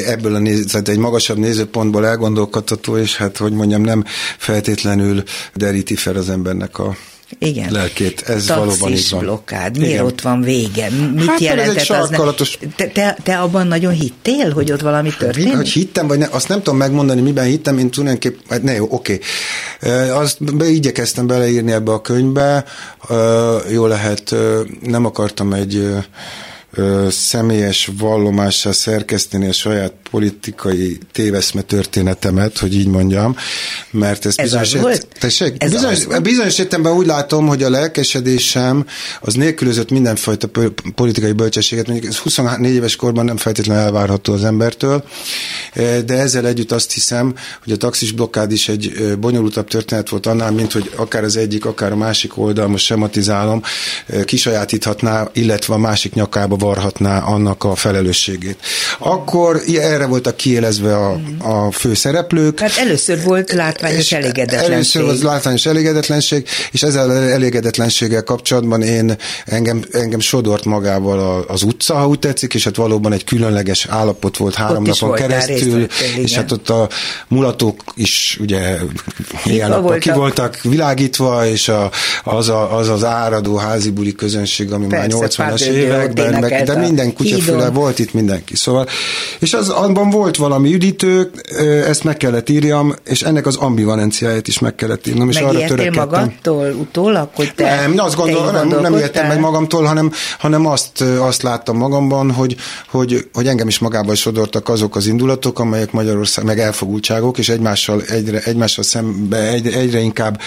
C: ebből a nézet, egy magasabb nézőpontból elgondolkodható, és hát, hogy mondjam, nem feltétlenül deríti fel az embernek a igen. lelkét. Ez Taxis valóban így van.
B: blokkád. Miért Igen. ott van vége? Mit hát, jelentett az? Ne... Te, te, te abban nagyon hittél, hogy ott valami történik?
C: Hogy hittem, vagy ne, azt nem tudom megmondani, miben hittem, én tulajdonképpen, hát ne jó, oké. Okay. Azt be, igyekeztem beleírni ebbe a könyvbe, jó lehet, nem akartam egy személyes vallomással szerkeszteni a saját politikai téveszme történetemet, hogy így mondjam, mert ez, ez bizonyos, ért, tessék, ez bizonyos, bizonyos értelemben úgy látom, hogy a lelkesedésem az nélkülözött mindenfajta politikai bölcsességet, mondjuk ez 24 éves korban nem feltétlenül elvárható az embertől, de ezzel együtt azt hiszem, hogy a taxis blokkád is egy bonyolultabb történet volt annál, mint hogy akár az egyik, akár a másik oldal, most sematizálom, kisajátíthatná, illetve a másik nyakába varhatná annak a felelősségét. Akkor erre voltak kiélezve a, a főszereplők.
B: Hát először volt látványos elégedetlenség.
C: Először volt látványos elégedetlenség, és ezzel elégedetlenséggel kapcsolatban én engem, engem sodort magával az utca, ha úgy tetszik, és hát valóban egy különleges állapot volt három ott napon keresztül, és hát ott a mulatók is ugye éjjel ki voltak világítva, és a, az, a, az az áradó házi buli közönség, ami Persze, már 80-as években, meg, de minden kutyafüle volt itt mindenki. Szóval, és az, abban volt valami üdítő, ezt meg kellett írjam, és ennek az ambivalenciáját is meg kellett írnom, és arra törekedtem.
B: magadtól utólag, hogy te
C: Nem, azt gondol, nem, nem értem meg magamtól, hanem, hanem azt, azt láttam magamban, hogy, hogy, hogy engem is magába sodortak azok az indulatok, amelyek Magyarország, meg elfogultságok, és egymással, egyre, egymással szembe egyre, egyre inkább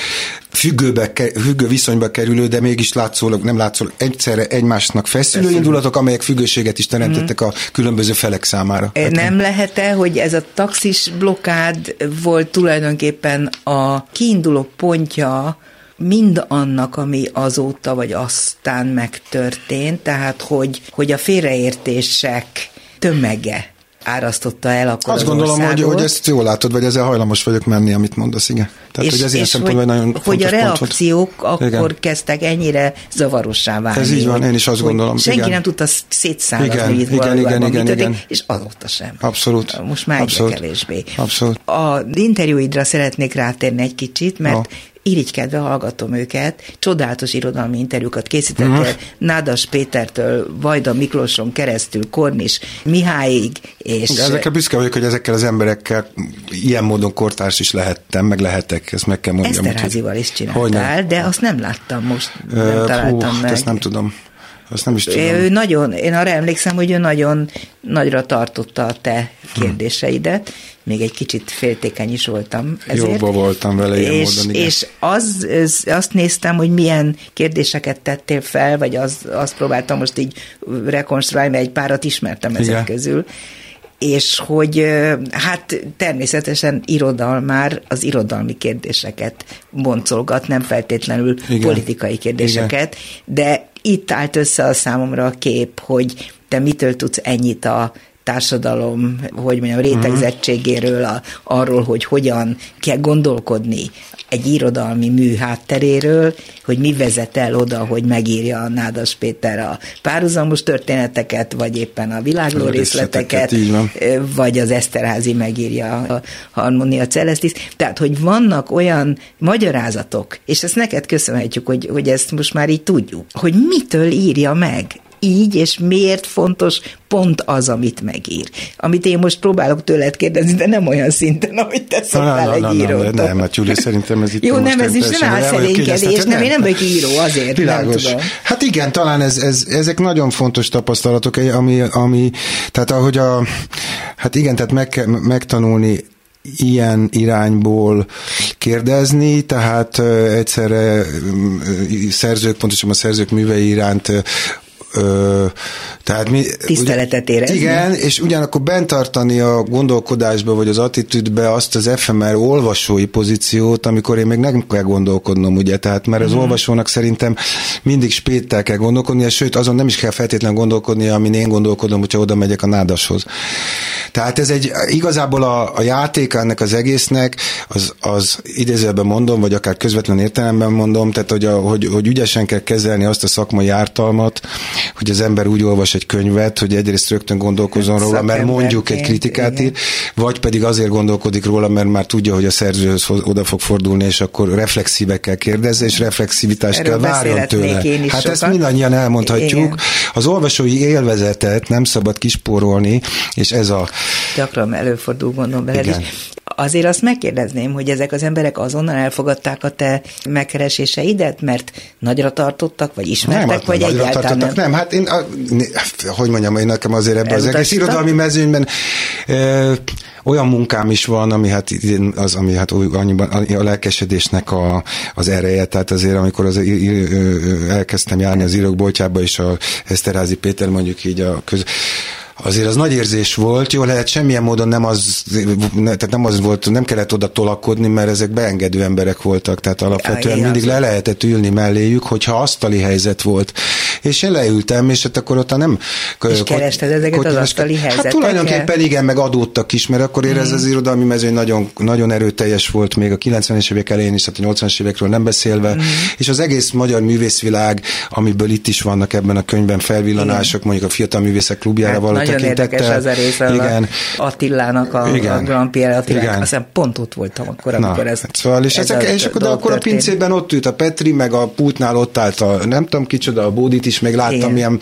C: függőbe, függő viszonyba kerülő, de mégis látszólag, nem látszólag, egyszerre egymásnak feszülő indulatok, amelyek függőséget is teremtettek a különböző felek számára.
B: Nem lehet-e, hogy ez a taxis blokkád volt tulajdonképpen a kiinduló pontja mind annak, ami azóta vagy aztán megtörtént, tehát hogy, hogy a félreértések tömege árasztotta el akkor
C: Azt
B: az
C: gondolom, hogy, hogy ezt jól látod, vagy ezzel hajlamos vagyok menni, amit mondasz, igen.
B: Tehát, és, hogy ez ilyen szempontból nagyon Hogy a reakciók akkor igen. kezdtek ennyire zavarossá válni.
C: Ez így van, én is azt gondolom.
B: Senki
C: igen.
B: nem tudta szétszállazni, igen, hogy itt igen, igen, igen, igen, igen. és azóta sem.
C: Abszolút.
B: Most már egyre kevésbé.
C: Abszolút.
B: A interjúidra szeretnék rátérni egy kicsit, mert ha irigykedve hallgatom őket, csodálatos irodalmi interjúkat készítettél uh-huh. Nádas Pétertől, Vajda Miklóson keresztül, Kornis Mihályig, és...
C: De ezekkel büszke vagyok, hogy ezekkel az emberekkel ilyen módon kortárs is lehettem, meg lehetek, ezt meg kell mondjam.
B: Eszterházival is csináltál, de azt nem láttam most, nem találtam Hú, meg.
C: Ezt nem tudom. Azt nem is tudom.
B: Ő nagyon, én arra emlékszem, hogy ő nagyon nagyra tartotta a te kérdéseidet, még egy kicsit féltékeny is voltam ezért.
C: Jobban voltam vele ilyen és, módon,
B: igen. És az, az, azt néztem, hogy milyen kérdéseket tettél fel, vagy az, azt próbáltam most így rekonstruálni, mert egy párat ismertem ezek igen. közül és hogy hát természetesen irodalmár az irodalmi kérdéseket boncolgat, nem feltétlenül Igen. politikai kérdéseket, Igen. de itt állt össze a számomra a kép, hogy te mitől tudsz ennyit a társadalom, hogy mondjam, rétegzettségéről, a, arról, hogy hogyan kell gondolkodni egy irodalmi mű hátteréről, hogy mi vezet el oda, hogy megírja a Nádas Péter a párhuzamos történeteket, vagy éppen a világló a részleteket, részleteket vagy az Eszterházi megírja a Harmonia Celestis. Tehát, hogy vannak olyan magyarázatok, és ezt neked köszönhetjük, hogy, hogy ezt most már így tudjuk, hogy mitől írja meg így, és miért fontos pont az, amit megír. Amit én most próbálok tőled kérdezni, de nem olyan szinten, ahogy te szoktál egy író.
C: Nem, nem, Júli, szerintem ez itt
B: Jó, nem, ez is nem álszerénykedés, nem, én nem vagyok író, azért
C: Világos.
B: nem tudom.
C: Hát igen, talán ez, ez, ezek nagyon fontos tapasztalatok, ami, ami tehát ahogy a, hát igen, tehát meg, megtanulni ilyen irányból kérdezni, tehát egyszerre szerzők, pontosan a szerzők művei iránt Ö,
B: tehát mi, Tiszteletet érezni.
C: Igen, és ugyanakkor bent tartani a gondolkodásba, vagy az attitűdbe azt az FMR olvasói pozíciót, amikor én még nem kell gondolkodnom, ugye, tehát mert az uh-huh. olvasónak szerintem mindig spéttel kell gondolkodnia, sőt, azon nem is kell feltétlenül gondolkodnia, amin én gondolkodom, hogyha oda megyek a nádashoz. Tehát ez egy, igazából a, a játék ennek az egésznek, az, az idézőben mondom, vagy akár közvetlen értelemben mondom, tehát hogy, a, hogy, hogy ügyesen kell kezelni azt a szakmai ártalmat, hogy az ember úgy olvas egy könyvet, hogy egyrészt rögtön gondolkozon róla, mert mondjuk egy kritikát ír, vagy pedig azért gondolkodik róla, mert már tudja, hogy a szerzőhöz oda fog fordulni, és akkor reflexívekkel kérdezze, és reflexivitást Erről kell várjon tőle. Hát sokat. ezt mindannyian elmondhatjuk. Igen. Az olvasói élvezetet nem szabad kispórolni, és ez a...
B: Gyakran előfordul, gondolom veled is. Azért azt megkérdezném, hogy ezek az emberek azonnal elfogadták a te megkereséseidet, mert nagyra tartottak, vagy ismertek, nem, hát vagy egyáltalán nem?
C: Nem, hát én, a, hogy mondjam, én nekem azért ebben az egész irodalmi mezőnyben e, olyan munkám is van, ami hát az, ami hát annyiban, a lelkesedésnek a, az ereje, tehát azért amikor az, elkezdtem járni az írók boltjába, és a Eszterázi Péter mondjuk így a köz, azért az nagy érzés volt, jó lehet semmilyen módon nem az, tehát nem az volt, nem kellett oda tolakodni, mert ezek beengedő emberek voltak, tehát alapvetően ja, mindig le lehetett ülni melléjük, hogyha asztali helyzet volt. És én leültem, és hát akkor ott nem...
B: És kerested ezeket az asztali hát helyzeteket?
C: Hát tulajdonképpen igen, meg adódtak is, mert akkor érez mm. az irodalmi mezőny nagyon, nagyon erőteljes volt még a 90-es évek elején is, tehát a 80-es évekről nem beszélve, mm. és az egész magyar művészvilág, amiből itt is vannak ebben a könyvben felvillanások, igen. mondjuk a Fiatal Művészek Klubjára hát, való
B: nagyon érdekes az a része igen. Attilának, a, igen. a Grand Pierre Attilának, azt hiszem pont ott voltam akkor, amikor Na, ez
C: Szóval, és, ez ezek, a, és akkor, de akkor a pincében ott ült a Petri, meg a pultnál ott állt a, nem tudom kicsoda, a Bódit is, meg láttam igen. milyen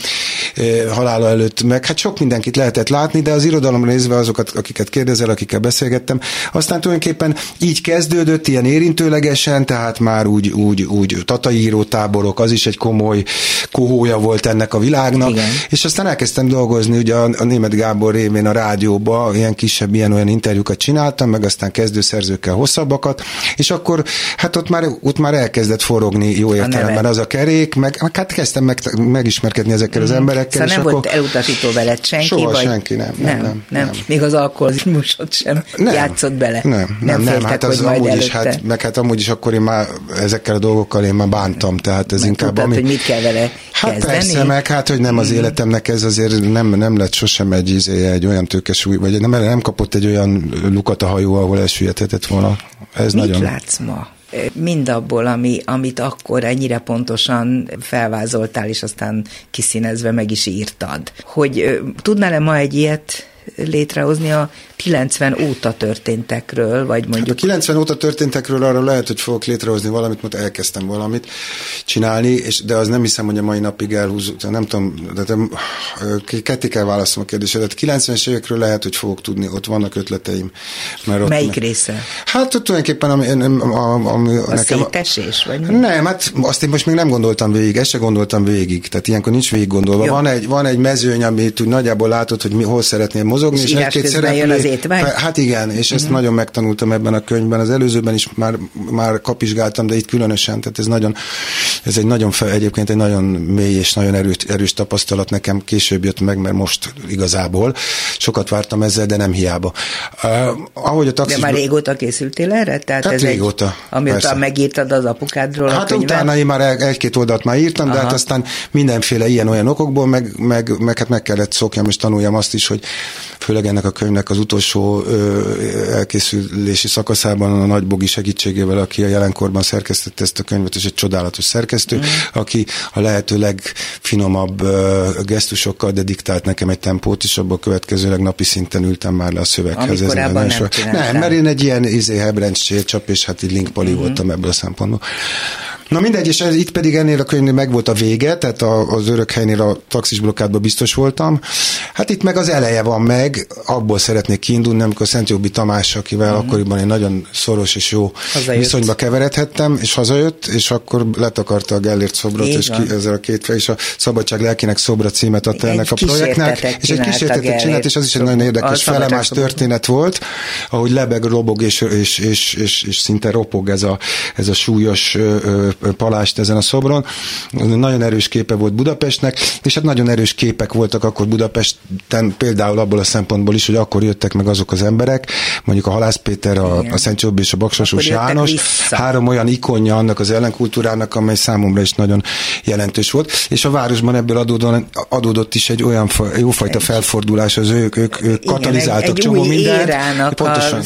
C: e, halála előtt, meg hát sok mindenkit lehetett látni, de az irodalom nézve azokat, akiket kérdezel, akikkel beszélgettem, aztán tulajdonképpen így kezdődött, ilyen érintőlegesen, tehát már úgy, úgy, úgy tataíró táborok, az is egy komoly kohója volt ennek a világnak, Igen. és aztán elkezdtem dolgozni ugye a, a német Gábor révén a rádióba, ilyen kisebb, ilyen olyan interjúkat csináltam, meg aztán kezdőszerzőkkel hosszabbakat, és akkor hát ott már, ott már elkezdett forogni jó értelemben az a kerék, meg, meg hát kezdtem meg, megismerkedni ezekkel az mhm. emberekkel.
B: Szóval nem
C: akkor...
B: volt elutasító veled senki?
C: Soha
B: vagy...
C: senki, nem. Nem, nem, nem, nem.
B: Még az alkoholizmusot sem nem, játszott bele.
C: Nem, nem, nem, nem hát az amúgy is, hát, meg hát amúgy is akkor én már ezekkel a dolgokkal én már bántam, tehát ez
B: meg
C: inkább
B: tudtad, ami... hogy mit kell vele
C: Hát
B: kezdeni?
C: persze, meg hát, hogy nem az mhm. életemnek ez azért nem, nem lett sosem egy, izé, egy olyan tőkesúly, vagy nem, nem kapott egy olyan lukat a hajó, ahol elsüllyedhetett volna. Ez
B: Mit
C: nagyon...
B: látsz ma? mindabból, ami, amit akkor ennyire pontosan felvázoltál, és aztán kiszínezve meg is írtad. Hogy tudnál-e ma egy ilyet létrehozni a 90 óta történtekről, vagy mondjuk... Hát
C: a 90 óta történtekről arra lehet, hogy fogok létrehozni valamit, mert elkezdtem valamit csinálni, és, de az nem hiszem, hogy a mai napig elhúzott, nem tudom, de te, ketté kell válaszolom a kérdésedet. 90-es évekről lehet, hogy fogok tudni, ott vannak ötleteim.
B: Mert ott, Melyik része?
C: Hát ott tulajdonképpen ami, ami, ami
B: a nekem... szétesés, vagy mi?
C: Nem, hát azt én most még nem gondoltam végig, ezt se gondoltam végig, tehát ilyenkor nincs végig gondolva. Van egy, van egy mezőny, amit úgy nagyjából látod, hogy mi, hol szeretnél mozogni, és,
B: és egy-két szereplő étvágy?
C: Hát igen, és ezt uh-huh. nagyon megtanultam ebben a könyvben. Az előzőben is már, már kapizsgáltam, de itt különösen, tehát ez nagyon, ez egy nagyon, fel, egyébként egy nagyon mély és nagyon erős, erős tapasztalat nekem később jött meg, mert most igazából sokat vártam ezzel, de nem hiába. Uh, ahogy a taxis...
B: De már régóta készültél erre?
C: Tehát hát ez régóta. Egy,
B: amióta megírtad az apukádról
C: Hát a utána én már egy-két oldalt már írtam, Aha. de hát aztán mindenféle ilyen-olyan okokból, meg, meg, meg, hát meg kellett szokjam és tanuljam azt is, hogy főleg ennek a könyvnek az utolsó elkészülési szakaszában a Nagybogi segítségével, aki a jelenkorban szerkesztette ezt a könyvet, és egy csodálatos szerkesztő, mm. aki a lehető legfinomabb gesztusokkal, de diktált nekem egy tempót, és abban következőleg napi szinten ültem már le a szöveghez.
B: Amit ez nem,
C: nem, nem, mert én egy ilyen izé hebrencs csap, és hát így linkpali mm-hmm. voltam ebből a szempontból. Na mindegy, és ez, itt pedig ennél a könyvnél meg volt a vége, tehát a, az örök helynél a taxis blokkádban biztos voltam. Hát itt meg az eleje van meg, abból szeretnék kiindulni, amikor Szent Jobbik Tamás, akivel uh-huh. akkoriban egy nagyon szoros és jó hazajött. viszonyba keveredhettem, és hazajött, és akkor letakarta a Gellért szobrot, Így és ki, ezzel a két fej, és a Szabadság lelkének szobra címet adta ennek a projektnek, és egy kísértetet csinált, és az is egy nagyon érdekes felemás történet volt, ahogy lebeg, robog, és, és, és, és, és szinte ropog ez a, ez a súlyos palást ezen a szobron. Nagyon erős képe volt Budapestnek, és hát nagyon erős képek voltak akkor Budapesten, például abból a szempontból is, hogy akkor jöttek meg azok az emberek, mondjuk a Halász Péter, a, a Szent Csobb és a Baksasos János, vissza. három olyan ikonja annak az ellenkultúrának, amely számomra is nagyon jelentős volt, és a városban ebből adódott, adódott is egy olyan jófajta felfordulás, az ők, ők, ők Igen, katalizáltak egy, egy csomó mindent.
B: Pontosan.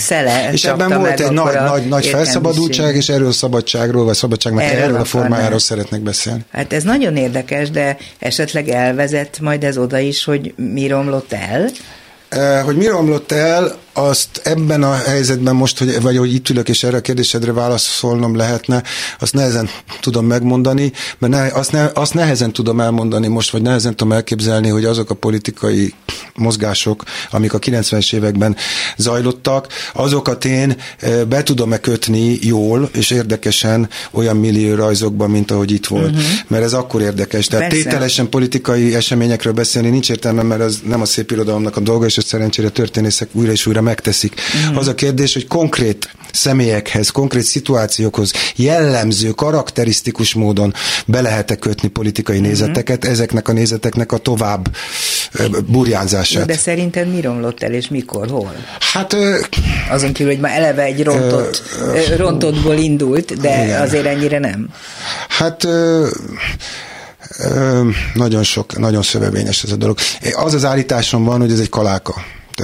C: és ebben volt egy nagy, nagy, nagy felszabadultság, és erről szabadságról, vagy szabadságnak erről, erről a formájáról szeretnek beszélni.
B: Hát ez nagyon érdekes, de esetleg elvezet majd ez oda is, hogy mi romlott el?
C: Eh, hogy mi romlott el, azt ebben a helyzetben most, hogy, vagy hogy itt ülök, és erre a kérdésedre válaszolnom lehetne, azt nehezen tudom megmondani, mert ne, azt, ne, azt nehezen tudom elmondani most, vagy nehezen tudom elképzelni, hogy azok a politikai mozgások, amik a 90-es években zajlottak, azokat én eh, be tudom-e kötni jól és érdekesen olyan millió rajzokban, mint ahogy itt volt. Uh-huh. Mert ez akkor érdekes. Tehát Persze. tételesen politikai eseményekről beszélni nincs értelme, mert az nem a szép irodalomnak a dolga, és a szerencsére történészek újra és újra megteszik. Mm. Az a kérdés, hogy konkrét személyekhez, konkrét szituációkhoz jellemző, karakterisztikus módon be lehet-e kötni politikai mm. nézeteket, ezeknek a nézeteknek a tovább burjánzását.
B: De szerinted mi romlott el, és mikor, hol?
C: Hát...
B: Azon kívül, hogy már eleve egy rontott, ö, rontottból indult, de igen. azért ennyire nem.
C: Hát... Ö, nagyon sok, nagyon szövevényes ez a dolog. Az az állításom van, hogy ez egy kaláka.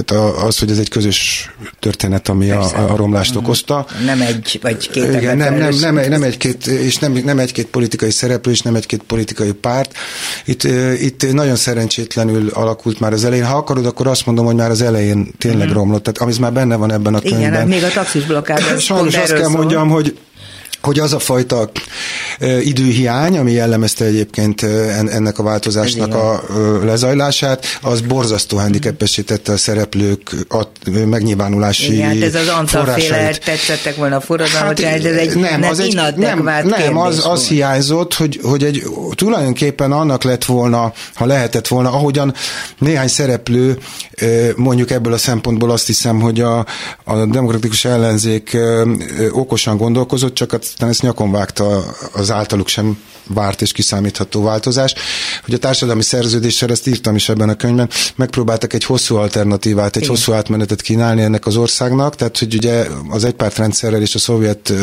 C: Tehát az, hogy ez egy közös történet, ami a, a romlást mm. okozta.
B: Nem egy vagy két Igen,
C: nem, nem, nem, nem egy-két, és nem, nem egy-két politikai szereplő, és nem egy-két politikai párt. Itt, itt nagyon szerencsétlenül alakult már az elején. Ha akarod, akkor azt mondom, hogy már az elején tényleg mm. romlott. Tehát ami már benne van ebben a könyvben. Igen, hát
B: még a taxis blokkád.
C: Sajnos azt kell mondjam, hogy hogy az a fajta időhiány, ami jellemezte egyébként ennek a változásnak a lezajlását, az borzasztó handicapesítette a szereplők a megnyilvánulási Igen, hát
B: ez az Antal-féle tetszettek volna a forradalmat, hát, ez egy nem, az egy,
C: nem, nem az, az hiányzott, hogy, hogy egy tulajdonképpen annak lett volna, ha lehetett volna, ahogyan néhány szereplő mondjuk ebből a szempontból azt hiszem, hogy a, a demokratikus ellenzék okosan gondolkozott, csak aztán ezt nyakon vágta az általuk sem várt és kiszámítható változás, hogy a társadalmi szerződéssel, ezt írtam is ebben a könyvben, megpróbáltak egy hosszú alternatívát, egy Igen. hosszú átmenetet kínálni ennek az országnak, tehát hogy ugye az egypártrendszerrel és a szovjet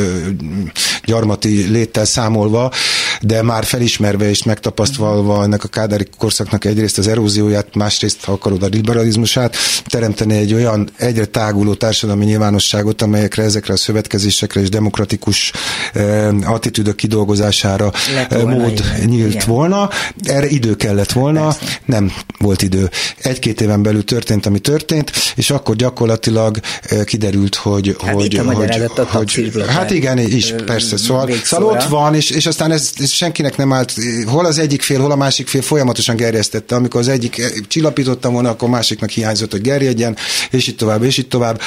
C: gyarmati léttel számolva, de már felismerve és megtapasztalva ennek a kádári korszaknak egyrészt az erózióját, másrészt, ha akarod, a liberalizmusát, teremteni egy olyan egyre táguló társadalmi nyilvánosságot, amelyekre ezekre a szövetkezésekre és demokratikus eh, attitűdök kidolgozására eh, mód igen. nyílt igen. volna. Erre idő kellett volna, Persze. nem volt idő. Egy-két éven belül történt, ami történt, és akkor gyakorlatilag eh, kiderült, hogy...
B: Hát
C: hogy,
B: itt a hogy, hogy,
C: Hát igen, is, persze. Szóval, szóval ott van, és, és aztán ez senkinek nem állt, hol az egyik fél, hol a másik fél folyamatosan gerjesztette. Amikor az egyik eh, csillapítottam volna, akkor másiknak hiányzott, hogy gerjedjen, és itt tovább, és itt tovább.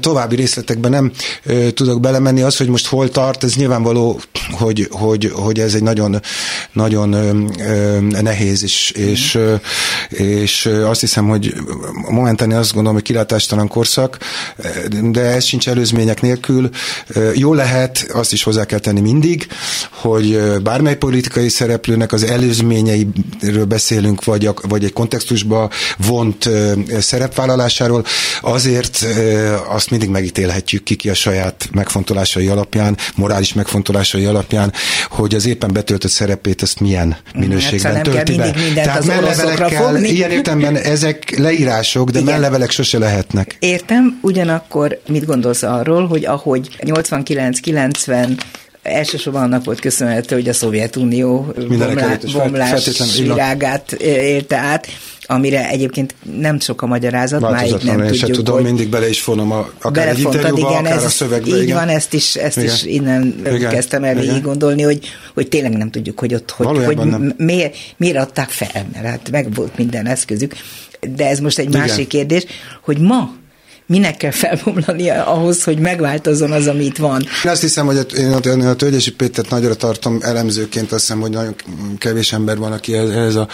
C: További részletekben nem tudok belemenni. Az, hogy most hol tart, ez nyilvánvaló, hogy, hogy, hogy ez egy nagyon, nagyon nehéz, és, és, és azt hiszem, hogy momentán azt gondolom, hogy kilátástalan korszak, de ez sincs előzmények nélkül. Jó lehet, azt is hozzá kell tenni mindig, hogy bármely politikai szereplőnek az előzményeiről beszélünk, vagy, a, vagy egy kontextusba vont szerepvállalásáról, azért azt mindig megítélhetjük ki, ki a saját megfontolásai alapján, morális megfontolásai alapján, hogy az éppen betöltött szerepét ezt milyen hát minőségben hát, tölti be.
B: Tehát mellevelekkel,
C: ilyen értemben ezek leírások, de Igen. mellevelek sose lehetnek.
B: Értem, ugyanakkor mit gondolsz arról, hogy ahogy 89-90 elsősorban annak volt köszönhető, hogy a Szovjetunió bomlás virágát élte át, amire egyébként nem sok a magyarázat, máig nem tudjuk,
C: se tudom, hogy mindig bele is fonom a, akár egy interjúba, igen, akár ez, a szövegbe.
B: Így igen. van, ezt is, ezt igen. is innen igen. kezdtem el végig gondolni, hogy, hogy tényleg nem tudjuk, hogy ott, hogy, hogy miért, miért adták fel, mert hát meg volt minden eszközük. De ez most egy igen. másik kérdés, hogy ma minek kell felbomlania ahhoz, hogy megváltozzon az, amit van.
C: Én azt hiszem, hogy én a, a Tölgyesi Pétert nagyra tartom elemzőként, azt hiszem, hogy nagyon kevés ember van, aki ehhez a,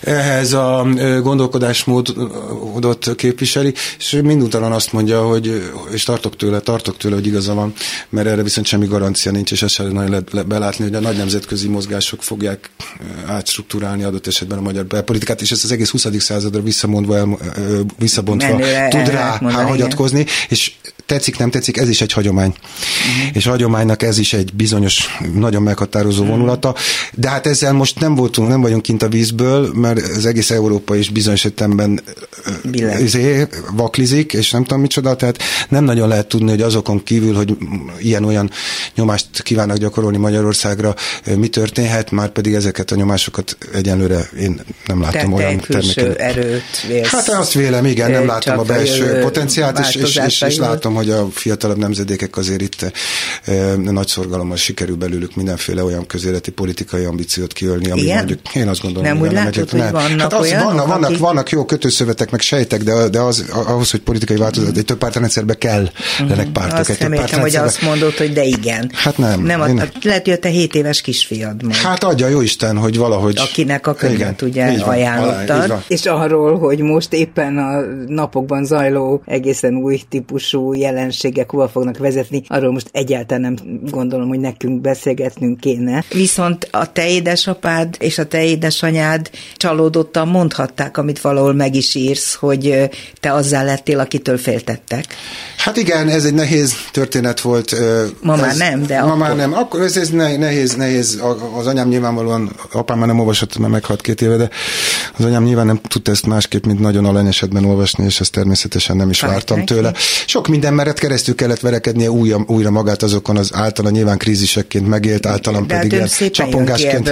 C: ehhez a gondolkodásmódot képviseli, és minduntalan azt mondja, hogy, és tartok tőle, tartok tőle, hogy igaza van, mert erre viszont semmi garancia nincs, és ezt sem nagyon lehet le, belátni, hogy a nagy nemzetközi mozgások fogják átstruktúrálni adott esetben a magyar belpolitikát, és ezt az egész 20. századra visszamondva, el, visszabontva tud rá hagyatkozni, és tetszik, nem tetszik, ez is egy hagyomány. Uh-huh. És a hagyománynak ez is egy bizonyos, nagyon meghatározó uh-huh. vonulata. De hát ezzel most nem voltunk, nem vagyunk kint a vízből, mert az egész Európa is bizonyos esetemben izé, vaklizik, és nem tudom micsoda, tehát nem nagyon lehet tudni, hogy azokon kívül, hogy ilyen-olyan nyomást kívánnak gyakorolni Magyarországra, mi történhet, már pedig ezeket a nyomásokat egyenlőre én nem látom
B: Te
C: olyan
B: termékeny. erőt vélsz.
C: Hát azt vélem, igen, nem látom a belső potenciált, és, és, és, és látom, hogy a fiatalabb nemzedékek azért itt e, nagy szorgalommal sikerül belőlük mindenféle olyan közéleti politikai ambíciót kiölni, ami Igen? mondjuk én azt gondolom,
B: nem
C: hogy
B: nem látod, hogy vannak hát az, olyanok,
C: vannak, vannak, akik... vannak jó kötőszövetek, meg sejtek, de, de az, ahhoz, hogy politikai változat, egy több pártrendszerbe kell mm. lennek pártok.
B: Azt egy reméltem, hogy azt mondod, hogy de igen.
C: Hát nem.
B: nem a. Lehet, hogy a te 7 éves kisfiad
C: majd. Hát adja jó Isten, hogy valahogy.
B: Akinek a könyvet ugye ajánlottad. És arról, hogy most éppen a napokban zajló egészen új típusú jelenségek hova fognak vezetni, arról most egyáltalán nem gondolom, hogy nekünk beszélgetnünk kéne. Viszont a te édesapád és a te édesanyád csalódottan mondhatták, amit valahol meg is írsz, hogy te azzal lettél, akitől féltettek.
C: Hát igen, ez egy nehéz történet volt.
B: Ma ez, már nem, de
C: Ma
B: akkor...
C: már nem. Akkor ez, ez nehéz, nehéz. Az anyám nyilvánvalóan, apám már nem olvasott, mert meghalt két éve, de az anyám nyilván nem tudta ezt másképp, mint nagyon alanyesetben olvasni, és ezt természetesen nem is Fájt vártam neki. tőle. Sok minden meret keresztül kellett verekednie újra, újra magát azokon az általa nyilván krízisekként megélt, általam
B: de
C: pedig ilyen
B: csapongásként.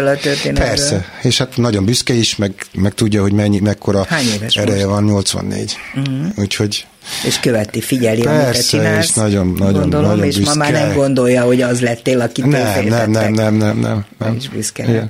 C: Persze, és hát nagyon büszke is, meg, meg tudja, hogy mennyi, mekkora ereje most? van, 84. Uh-huh. Úgyhogy
B: és követi, figyeli, Persze, amit te csinálsz.
C: és nagyon, nagyon, gondolom, nagyon
B: és büszke. ma már nem gondolja, hogy az lettél, akit
C: nem, nem, nem, nem, nem, nem, nem.
B: És büszke.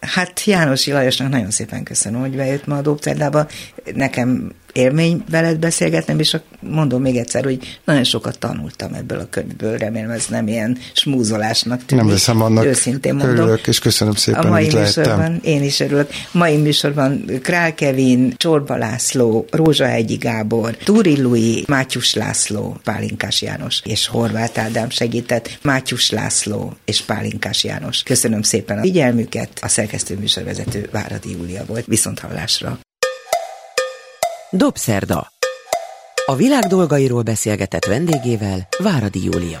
B: Hát János Lajosnak nagyon szépen köszönöm, hogy bejött ma a Dobcerdába. Nekem élmény veled beszélgetnem, és mondom még egyszer, hogy nagyon sokat tanultam ebből a könyvből, remélem ez nem ilyen smúzolásnak
C: tűnik. Nem veszem annak, őszintén mondom. örülök, és köszönöm szépen,
B: a mai
C: hogy
B: műsorban, lehettem. Én is örülök. Mai műsorban Král Kevin, Csorba László, Rózsahegyi Gábor, Túri Lui, Mátyus László, Pálinkás János és Horváth Ádám segített, Mátyus László és Pálinkás János. Köszönöm szépen a figyelmüket, a szerkesztő műsorvezető Váradi Júlia volt. Viszont hallásra.
A: Dobszerda. A világ dolgairól beszélgetett vendégével Váradi Júlia.